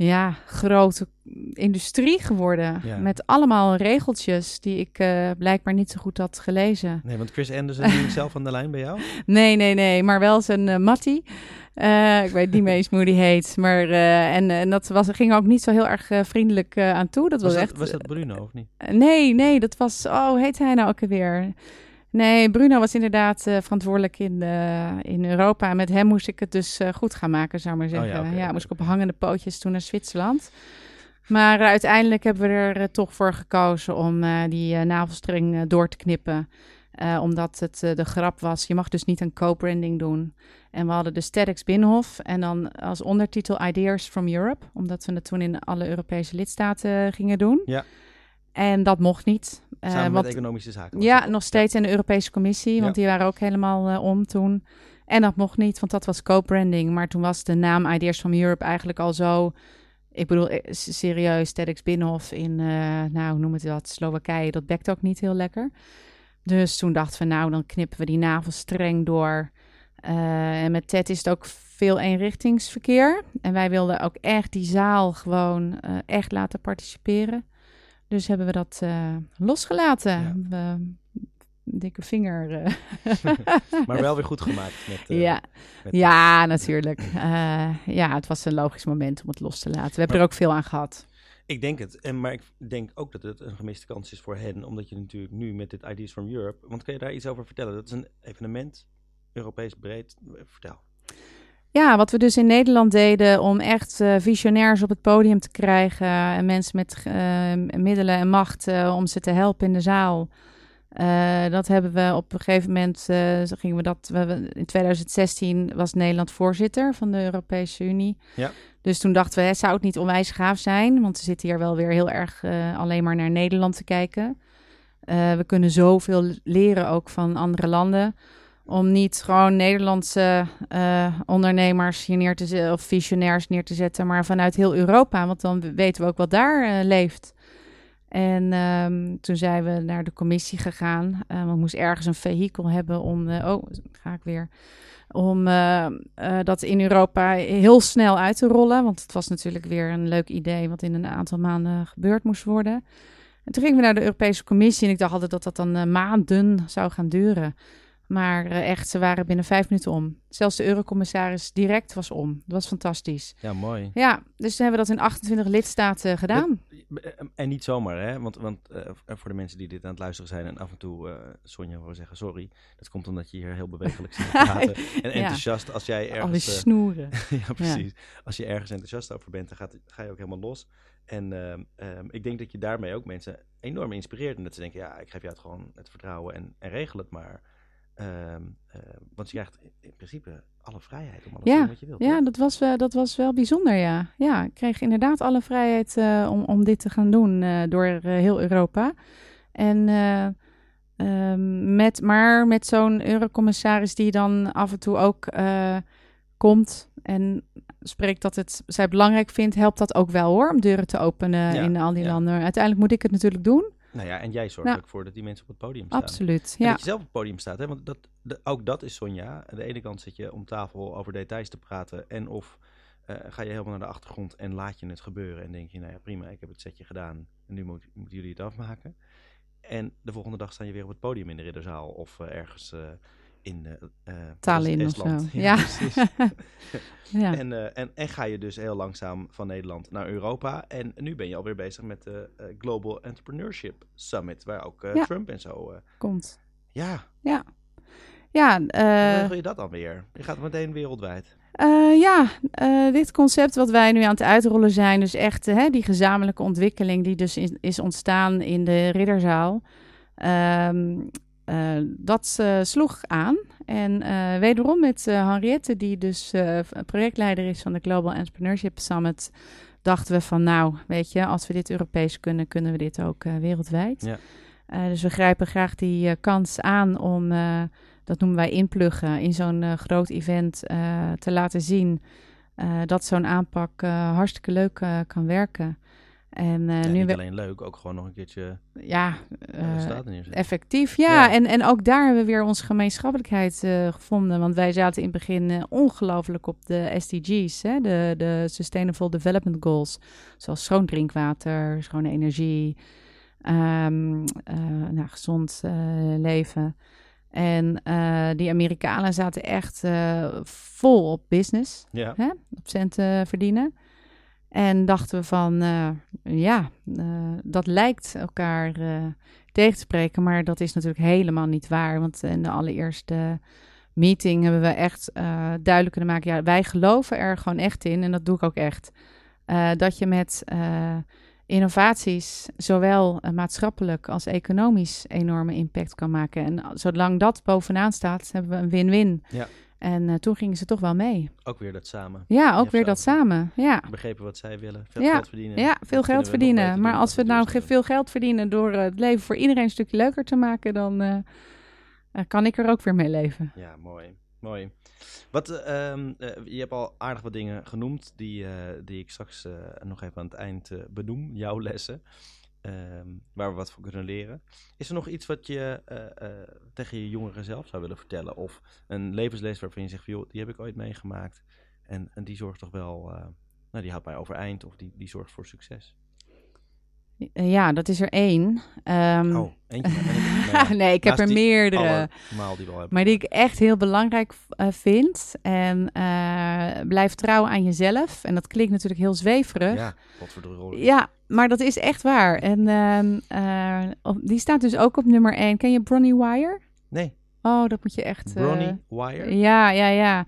ja, grote industrie geworden. Ja. Met allemaal regeltjes die ik eh, blijkbaar niet zo goed had gelezen. Nee, want Chris Anderson nu zelf aan de lijn bij jou. Nee, nee, nee, maar wel zijn Mattie. Eh, ik weet niet meer eens hoe die heet. Maar, en, en dat was, ging ook niet zo heel erg vriendelijk aan toe. Dat was, Was, dat, echt. was dat Bruno of niet? nee, nee, dat was. Oh, heet hij nou ook alweer? Nee, Bruno was inderdaad eh, verantwoordelijk in, eh, in Europa. En met hem moest ik het dus eh, goed gaan maken, zou ik maar Oh ja, zeggen. ja, moest ik op hangende pootjes toen naar Zwitserland. Maar uiteindelijk hebben we er toch voor gekozen om die navelstreng door te knippen. Omdat het de grap was, je mag dus niet een co-branding doen. En we hadden dus TEDx Binnenhof en dan als ondertitel Ideas from Europe. Omdat we het toen in alle Europese lidstaten gingen doen. Ja. En dat mocht niet. Samen want- met economische zaken. ja, nog steeds in de Europese Commissie, want Ja. die waren ook helemaal eh, om toen. En dat mocht niet, want dat was co-branding. Maar toen was de naam Ideas from Europe eigenlijk al zo... Ik bedoel, eh, serieus, TEDx Binnenhof in, eh, nou, hoe noem het dat, Slowakije, dat bekt ook niet heel lekker. Dus toen dachten we, nou, dan knippen we die navelstreng door. Eh, en met TED is het ook veel eenrichtingsverkeer. En wij wilden ook echt die zaal gewoon echt laten participeren. Dus hebben we dat eh, losgelaten. Ja. We- dikke vinger. eh. Maar wel weer goed gemaakt. Met, eh, ja. met- ja, natuurlijk. Ja, het was een logisch moment om het los te laten. We hebben er ook veel aan gehad. Ik denk het. En, maar ik denk ook dat het een gemiste kans is voor hen. Omdat je natuurlijk nu met dit Ideas from Europe... Want kun je daar iets over vertellen? Dat is een evenement, Europees breed. Vertel. Ja, wat we dus in Nederland deden om echt eh, visionairs op het podium te krijgen en mensen met eh, middelen en macht eh, om ze te helpen in de zaal. Dat hebben we op een gegeven moment, gingen we dat, we, in 2016 was Nederland voorzitter van de Europese Unie. Ja. Dus toen dachten we, hè, zou het niet onwijs gaaf zijn? Want we zitten hier wel weer heel erg alleen maar naar Nederland te kijken. We kunnen zoveel leren ook van andere landen om niet gewoon Nederlandse eh, ondernemers hier neer te zetten of visionairs neer te zetten, maar vanuit heel Europa, want dan weten we ook wat daar eh, leeft. En ehm, toen zijn we naar de commissie gegaan. Eh, we moesten ergens een vehikel hebben om, oh, ga ik weer, om dat in Europa heel snel uit te rollen. Want het was natuurlijk weer een leuk idee wat in een aantal maanden gebeurd moest worden. En toen gingen we naar de Europese Commissie en ik dacht altijd dat dat dan maanden zou gaan duren. Maar eh, echt, ze waren binnen vijf minuten om. Zelfs de eurocommissaris direct was om. Dat was fantastisch. Ja, mooi. Ja, dus toen hebben we dat in 28 lidstaten gedaan. En niet zomaar, hè? Want, want uh, voor de mensen die dit aan het luisteren zijn en af en toe, uh, Sonja, wil zeggen sorry. Dat komt omdat je hier heel bewegelijk zit praten. en enthousiast als jij ergens... Alle snoeren. ja, precies. Ja. Als je ergens enthousiast over bent, dan gaat, ga je ook helemaal los. En uh, um, ik denk dat je daarmee ook mensen enorm inspireert. En dat ze denken, ja, ik geef jou het gewoon het vertrouwen en, en regel het maar. Um, uh, want je krijgt in principe alle vrijheid om alles ja, te doen wat je wilt. Ja, dat was, uh, dat was wel bijzonder, ja. Ja, ik kreeg inderdaad alle vrijheid uh, om, om dit te gaan doen door heel Europa. En um, met, maar met zo'n eurocommissaris die dan af en toe ook komt en spreekt dat het zij belangrijk vindt, helpt dat ook wel hoor, om deuren te openen ja, in al die ja. landen. Uiteindelijk moet ik het natuurlijk doen. Nou ja, en jij zorgt ja. ook voor dat die mensen op het podium staan. Absoluut, en ja. dat je zelf op het podium staat, hè? want dat, de, ook dat is Sonja. Aan de ene kant zit je om tafel over details te praten en of uh, ga je helemaal naar de achtergrond en laat je het gebeuren en denk je, nou ja prima, ik heb het setje gedaan en nu moet, moeten jullie het afmaken. En de volgende dag sta je weer op het podium in de ridderzaal of uh, ergens... Uh, in uh, Tallinn of zo. Ja, Ja. precies. ja. en, uh, en, en ga je dus heel langzaam van Nederland naar Europa. En nu ben je alweer bezig met de uh, Global Entrepreneurship Summit, waar ook Ja. Trump en zo. Komt. ja, Ja. Ja, hoe eh, regel je dat dan weer? Je gaat meteen wereldwijd. Eh, ja, eh, dit concept wat wij nu aan het uitrollen zijn, dus echt eh, hè, die gezamenlijke ontwikkeling die dus is, is ontstaan in de Ridderzaal, ehm, eh, dat eh, sloeg aan. En eh, wederom met Henriette, die dus projectleider is van de Global Entrepreneurship Summit, dachten we van nou, weet je, als we dit Europees kunnen, kunnen we dit ook wereldwijd. Ja. Dus we grijpen graag die kans aan om, dat noemen wij inpluggen, in zo'n groot event te laten zien dat zo'n aanpak hartstikke leuk kan werken. En eh, Ja, nu niet alleen leuk, ook gewoon nog een keertje ja, uh, eh, neerzetten. effectief. Ja, Ja. En, en ook daar hebben we weer onze gemeenschappelijkheid eh, gevonden. Want wij zaten in het begin eh, ongelooflijk op de SDG's, hè? De, de Sustainable Development Goals. Zoals schoon drinkwater, schone energie, ehm, eh, nou, gezond eh, leven. En eh, die Amerikanen zaten echt eh, vol op business Ja, hè, op centen verdienen. En dachten we van, eh, ja, eh, dat lijkt elkaar eh, tegen te spreken, maar dat is natuurlijk helemaal niet waar. Want in de allereerste meeting hebben we echt duidelijk kunnen maken, ja, wij geloven er gewoon echt in, en dat doe ik ook echt, dat je met innovaties zowel maatschappelijk als economisch enorme impact kan maken. En zolang dat bovenaan staat, hebben we een win-win. Ja. En eh, toen gingen ze toch wel mee. ook weer dat samen. Ja, ook weer dat samen. Ja, Begrepen wat zij willen, veel Ja, geld verdienen. ja veel geld verdienen. Maar als dan we nou veel geld verdienen door eh, het leven voor iedereen een stukje leuker te maken, dan eh, eh, kan ik er ook weer mee leven. Ja, mooi. Mooi. Wat, eh, ehm, eh, je hebt al aardig wat dingen genoemd die, die ik straks nog even aan het eind benoem. Jouw lessen. Ehm, waar we wat van kunnen leren. Is er nog iets wat je eh, eh, tegen je jongeren zelf zou willen vertellen? Of een levensles waarvan je zegt, joh, die heb ik ooit meegemaakt. En, en die zorgt toch wel, eh, nou die houdt mij overeind. Of die, die zorgt voor succes. Eh, ja, dat is er één. Ehm, Oh, eentje. ik- nou nee, ik heb er meerdere. Die. Maar die ik echt heel belangrijk eh, vind. En eh, blijf trouw aan jezelf. En dat klinkt natuurlijk heel zweverig. Ja, wat voor de Ja, maar dat is echt waar. En ehm, eh, op- die staat dus ook op nummer 1. Ken je Bronnie Wire? Nee, Oh, dat moet je echt... Bronnie Wire. Ja, ja, ja.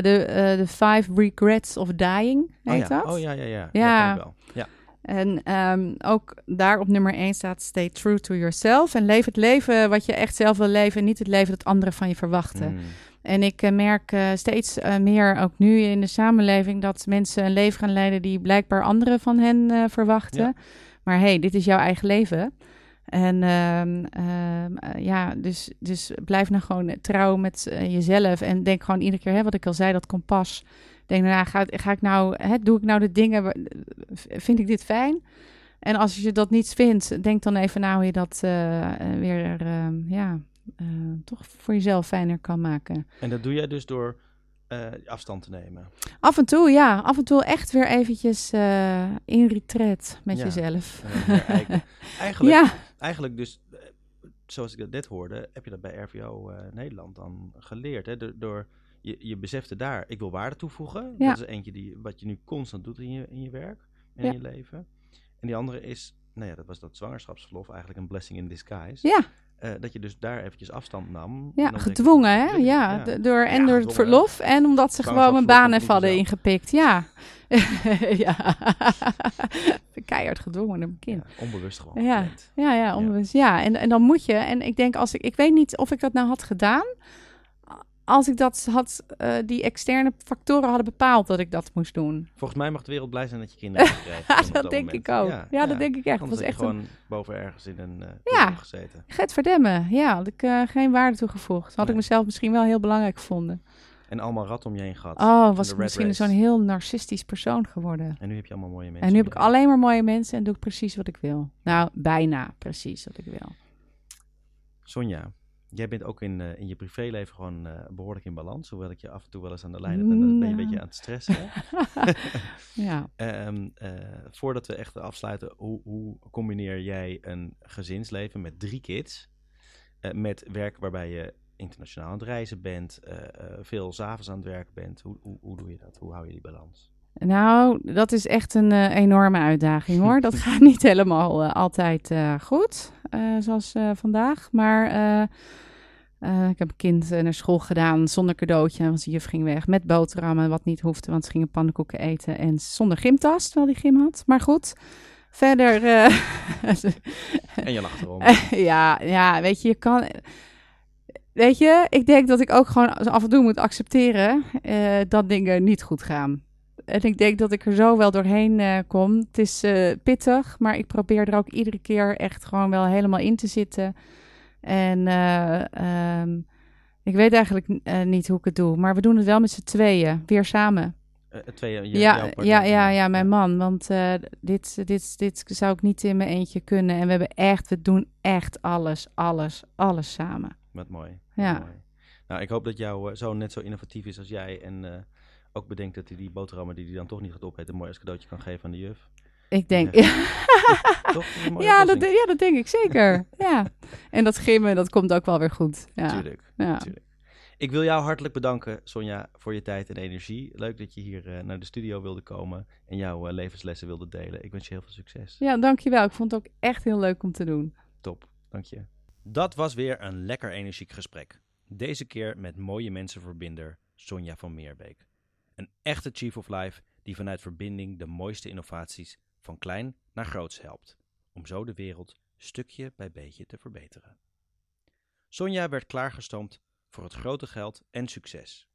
De, de Five Regrets of Dying heet oh, ja. dat. Oh ja, ja, ja. Ja. ken ik wel. Ja. En ehm, ook daar op nummer 1 staat Stay true to yourself. En leef het leven wat je echt zelf wil leven. En niet het leven dat anderen van je verwachten. Mm. En ik eh, merk eh, steeds eh, meer, ook nu in de samenleving, dat mensen een leven gaan leiden die blijkbaar anderen van hen verwachten. Ja. Maar hey, dit is jouw eigen leven. En ehm, ehm, eh, ja, dus, dus blijf nou gewoon trouw met jezelf. En denk gewoon iedere keer, hè, wat ik al zei, dat kompas. Denk nou, ga, ga ik nou, hè, doe ik nou de dingen, vind ik dit fijn? En als je dat niet vindt, denk dan even na hoe je dat eh, eh, weer, ehm, ja, eh, toch voor jezelf fijner kan maken. En dat doe jij dus door afstand te nemen. Af en toe, ja. Af en toe echt weer eventjes in retreat met Ja. jezelf. En dan weer eigen- eigenlijk, Ja, eigenlijk dus, zoals ik dat net hoorde, heb je dat bij RVO Nederland dan geleerd. Hè? Door, door je, je besefte daar, ik wil waarde toevoegen. Ja. Dat is eentje die, wat je nu constant doet in je, in je werk en Ja. in je leven. En die andere is, nou ja, dat was dat zwangerschapsverlof, eigenlijk een blessing in disguise. Ja, Eh, dat je dus daar eventjes afstand nam. ja gedwongen hè. Ja, door, en Ja, door het verlof en omdat ze gewoon mijn baan even hadden ingepikt. Ja. ja. Keihard gedwongen door mijn kind. Ja, onbewust gewoon Ja. Ja, ja, onbewust. Ja, en, en dan moet je. En ik denk, als ik, ik weet niet of ik dat nou had gedaan. Als ik dat had, eh, die externe factoren hadden bepaald dat ik dat moest doen. Volgens mij mag de wereld blij zijn dat je kinderen gewoon op dat denk moment. ik ook. Ja, dat denk ik echt. Anders was echt een gewoon boven ergens in een uh, Ja. gezeten. get verdemmen. Ja, had ik eh, geen waarde toegevoegd. Had Nee. ik mezelf misschien wel heel belangrijk gevonden. En allemaal rat om je heen gehad. Oh, was ik misschien zo'n heel narcistisch persoon geworden. En nu heb je allemaal mooie mensen. En nu heb ik alleen maar mooie mensen en doe ik precies wat ik wil. Nou, bijna precies wat ik wil. Sonja, jij bent ook in, eh, in je privéleven gewoon eh, behoorlijk in balans. Hoewel ik je af en toe wel eens aan de lijn heb en dan ben je een beetje aan het stressen. ja. Ehm, eh, voordat we echt afsluiten, hoe, hoe combineer jij een gezinsleven met drie kids? met werk waarbij je internationaal aan het reizen bent, veel s'avonds aan het werk bent. Hoe, hoe, hoe doe je dat? Hoe hou je die balans? Nou, dat is echt een eh, enorme uitdaging hoor. Dat gaat niet helemaal eh, altijd eh, goed, zoals vandaag. Maar ik heb een kind naar school gedaan zonder cadeautje, want zijn juf ging weg. Met boterhammen, wat niet hoefde, want ze gingen pannenkoeken eten. En zonder gymtas, terwijl die gym had. Maar goed, verder... En je lacht erom. ja, ja, weet je, je kan. Weet je, ik denk dat ik ook gewoon af en toe moet accepteren dat dingen niet goed gaan. En ik denk dat ik er zo wel doorheen eh, kom. Het is eh, pittig, maar ik probeer er ook iedere keer echt gewoon wel helemaal in te zitten. En eh, ehm, ik weet eigenlijk niet hoe ik het doe, maar we doen het wel met z'n tweeën, weer samen. Twee, je, Ja, ja, ja, ja, mijn man. Want dit, dit, dit zou ik niet in mijn eentje kunnen. En we hebben echt, we doen echt alles, alles, alles samen. Wat mooi. wat Ja. mooi. Nou, ik hoop dat jouw zoon net zo innovatief is als jij. En ook bedenkt dat hij die boterhammen die hij dan toch niet gaat opeten, mooi als cadeautje kan geven aan de juf. Ik denk, Ja. ja, Toch? Dat een ja, dat, oplossing. ja, dat denk ik zeker. ja. En dat gimmen, dat komt ook wel weer goed. Ja. Tuurlijk. Ja. Tuurlijk. Ik wil jou hartelijk bedanken, Sonja, voor je tijd en energie. Leuk dat je hier eh, naar de studio wilde komen en jouw eh, levenslessen wilde delen. Ik wens je heel veel succes. ja, dankjewel. Ik vond het ook echt heel leuk om te doen. Top, dank je. Dat was weer een lekker energiek gesprek. Deze keer met mooie mensenverbinder Sonja van Meerbeek. Een echte Chief of Life die vanuit verbinding de mooiste innovaties van klein naar groots helpt. Om zo de wereld stukje bij beetje te verbeteren. Sonja werd klaargestoomd voor het grote geld en succes.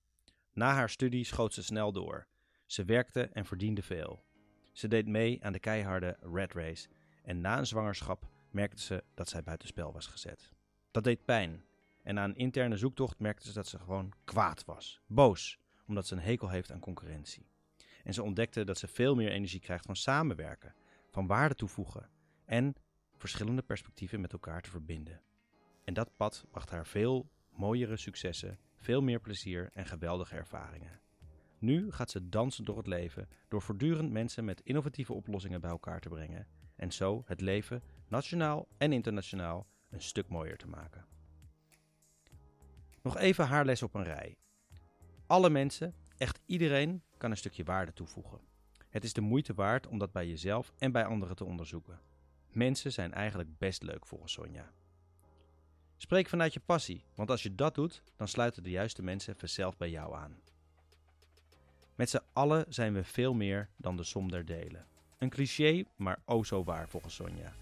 Na haar studie schoot ze snel door. Ze werkte en verdiende veel. Ze deed mee aan de keiharde Red Race en na een zwangerschap merkte ze dat zij buitenspel was gezet. Dat deed pijn. En na een interne zoektocht merkte ze dat ze gewoon kwaad was. Boos, omdat ze een hekel heeft aan concurrentie. En ze ontdekte dat ze veel meer energie krijgt van samenwerken, van waarde toevoegen en verschillende perspectieven met elkaar te verbinden. En dat pad bracht haar veel mooiere successen, veel meer plezier en geweldige ervaringen. Nu gaat ze dansen door het leven door voortdurend mensen met innovatieve oplossingen bij elkaar te brengen en zo het leven nationaal en internationaal een stuk mooier te maken. Nog even haar les op een rij. Alle mensen, echt iedereen, kan een stukje waarde toevoegen. Het is de moeite waard om dat bij jezelf en bij anderen te onderzoeken. Mensen zijn eigenlijk best leuk volgens Sonja. Spreek vanuit je passie, want als je dat doet, dan sluiten de juiste mensen vanzelf bij jou aan. Met z'n allen zijn we veel meer dan de som der delen. Een cliché, maar oh zo waar volgens Sonja.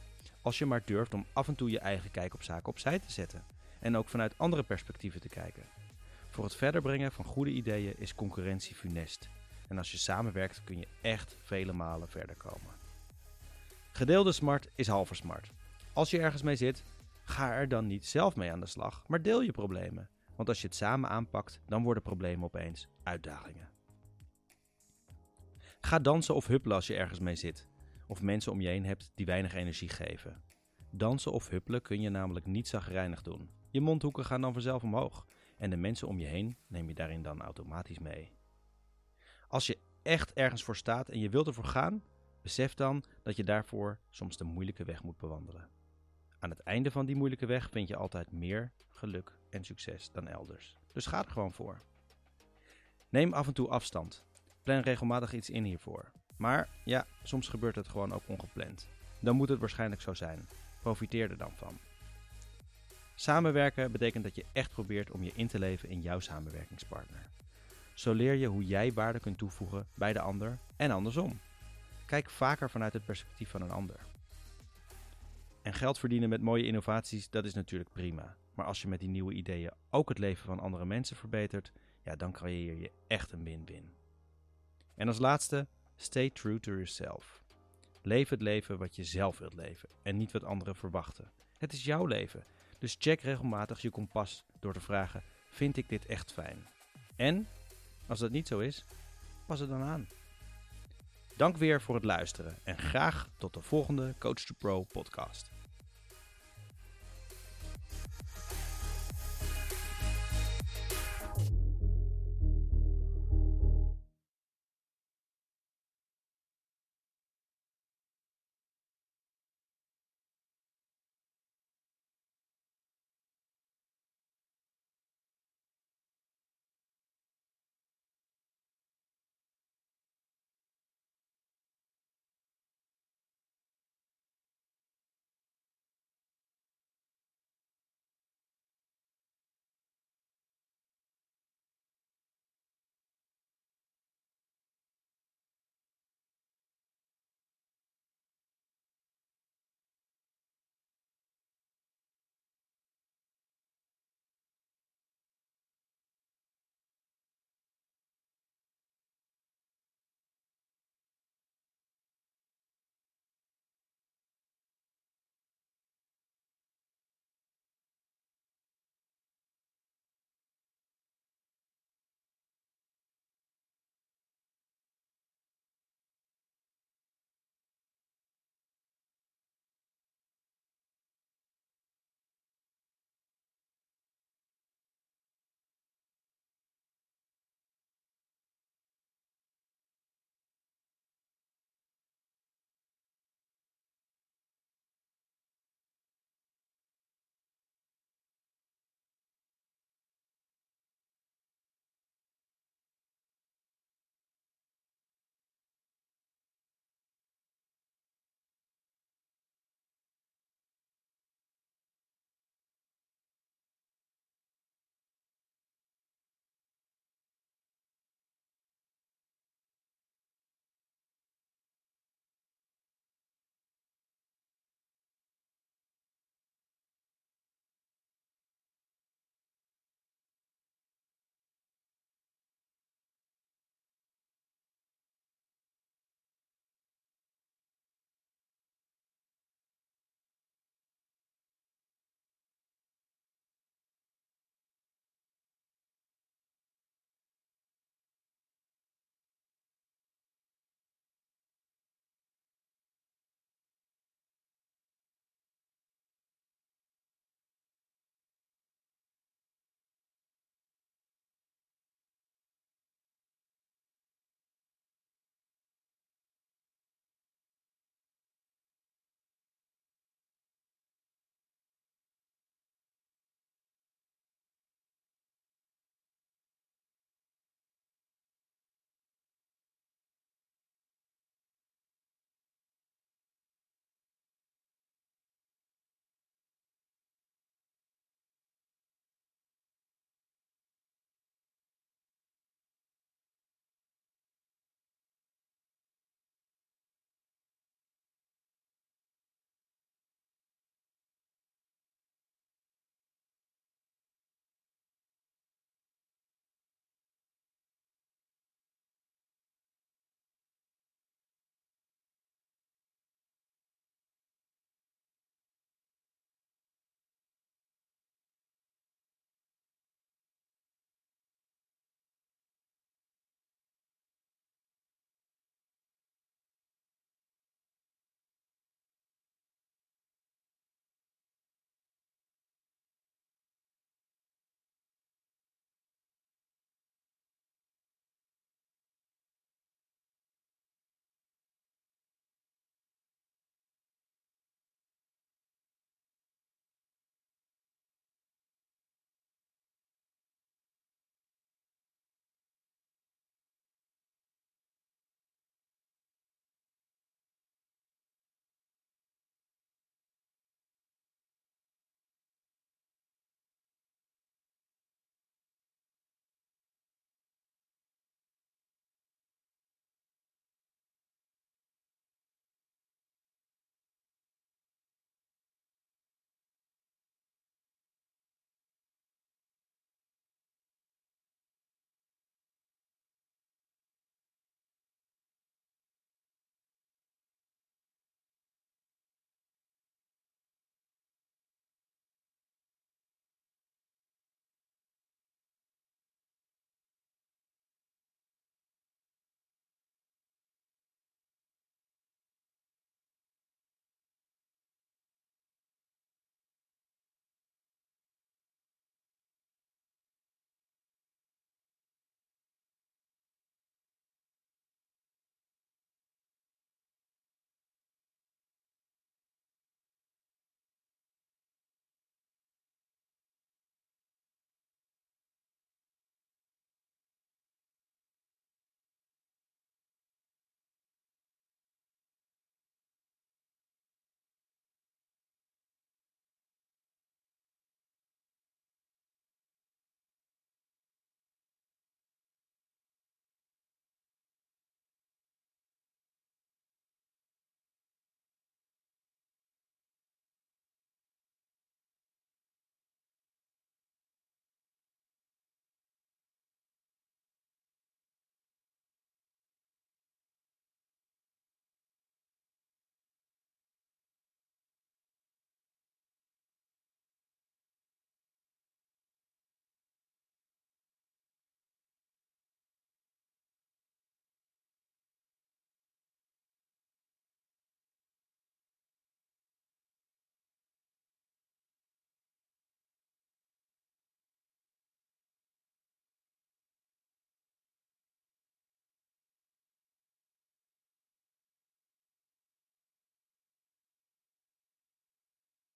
Als je maar durft om af en toe je eigen kijk op zaken opzij te zetten. En ook vanuit andere perspectieven te kijken. Voor het verder brengen van goede ideeën is concurrentie funest. En als je samenwerkt kun je echt vele malen verder komen. Gedeelde smart is halve smart. Als je ergens mee zit, ga er dan niet zelf mee aan de slag, maar deel je problemen. Want als je het samen aanpakt, dan worden problemen opeens uitdagingen. Ga dansen of huppelen als je ergens mee zit. Of mensen om je heen hebt die weinig energie geven. Dansen of huppelen kun je namelijk niet zagrijnig doen. Je mondhoeken gaan dan vanzelf omhoog. En de mensen om je heen neem je daarin dan automatisch mee. Als je echt ergens voor staat en je wilt ervoor gaan, besef dan dat je daarvoor soms de moeilijke weg moet bewandelen. Aan het einde van die moeilijke weg vind je altijd meer geluk en succes dan elders. Dus ga er gewoon voor. Neem af en toe afstand. Plan regelmatig iets in hiervoor. Maar ja, soms gebeurt het gewoon ook ongepland. Dan moet het waarschijnlijk zo zijn. Profiteer er dan van. Samenwerken betekent dat je echt probeert om je in te leven in jouw samenwerkingspartner. Zo leer je hoe jij waarde kunt toevoegen bij de ander en andersom. Kijk vaker vanuit het perspectief van een ander. En geld verdienen met mooie innovaties, dat is natuurlijk prima. Maar als je met die nieuwe ideeën ook het leven van andere mensen verbetert, ja, dan creëer je echt een win-win. En als laatste, stay true to yourself. Leef het leven wat je zelf wilt leven en niet wat anderen verwachten. Het is jouw leven, dus check regelmatig je kompas door te vragen: vind ik dit echt fijn? En als dat niet zo is, pas het dan aan. Dank weer voor het luisteren en graag tot de volgende Coach to Pro podcast.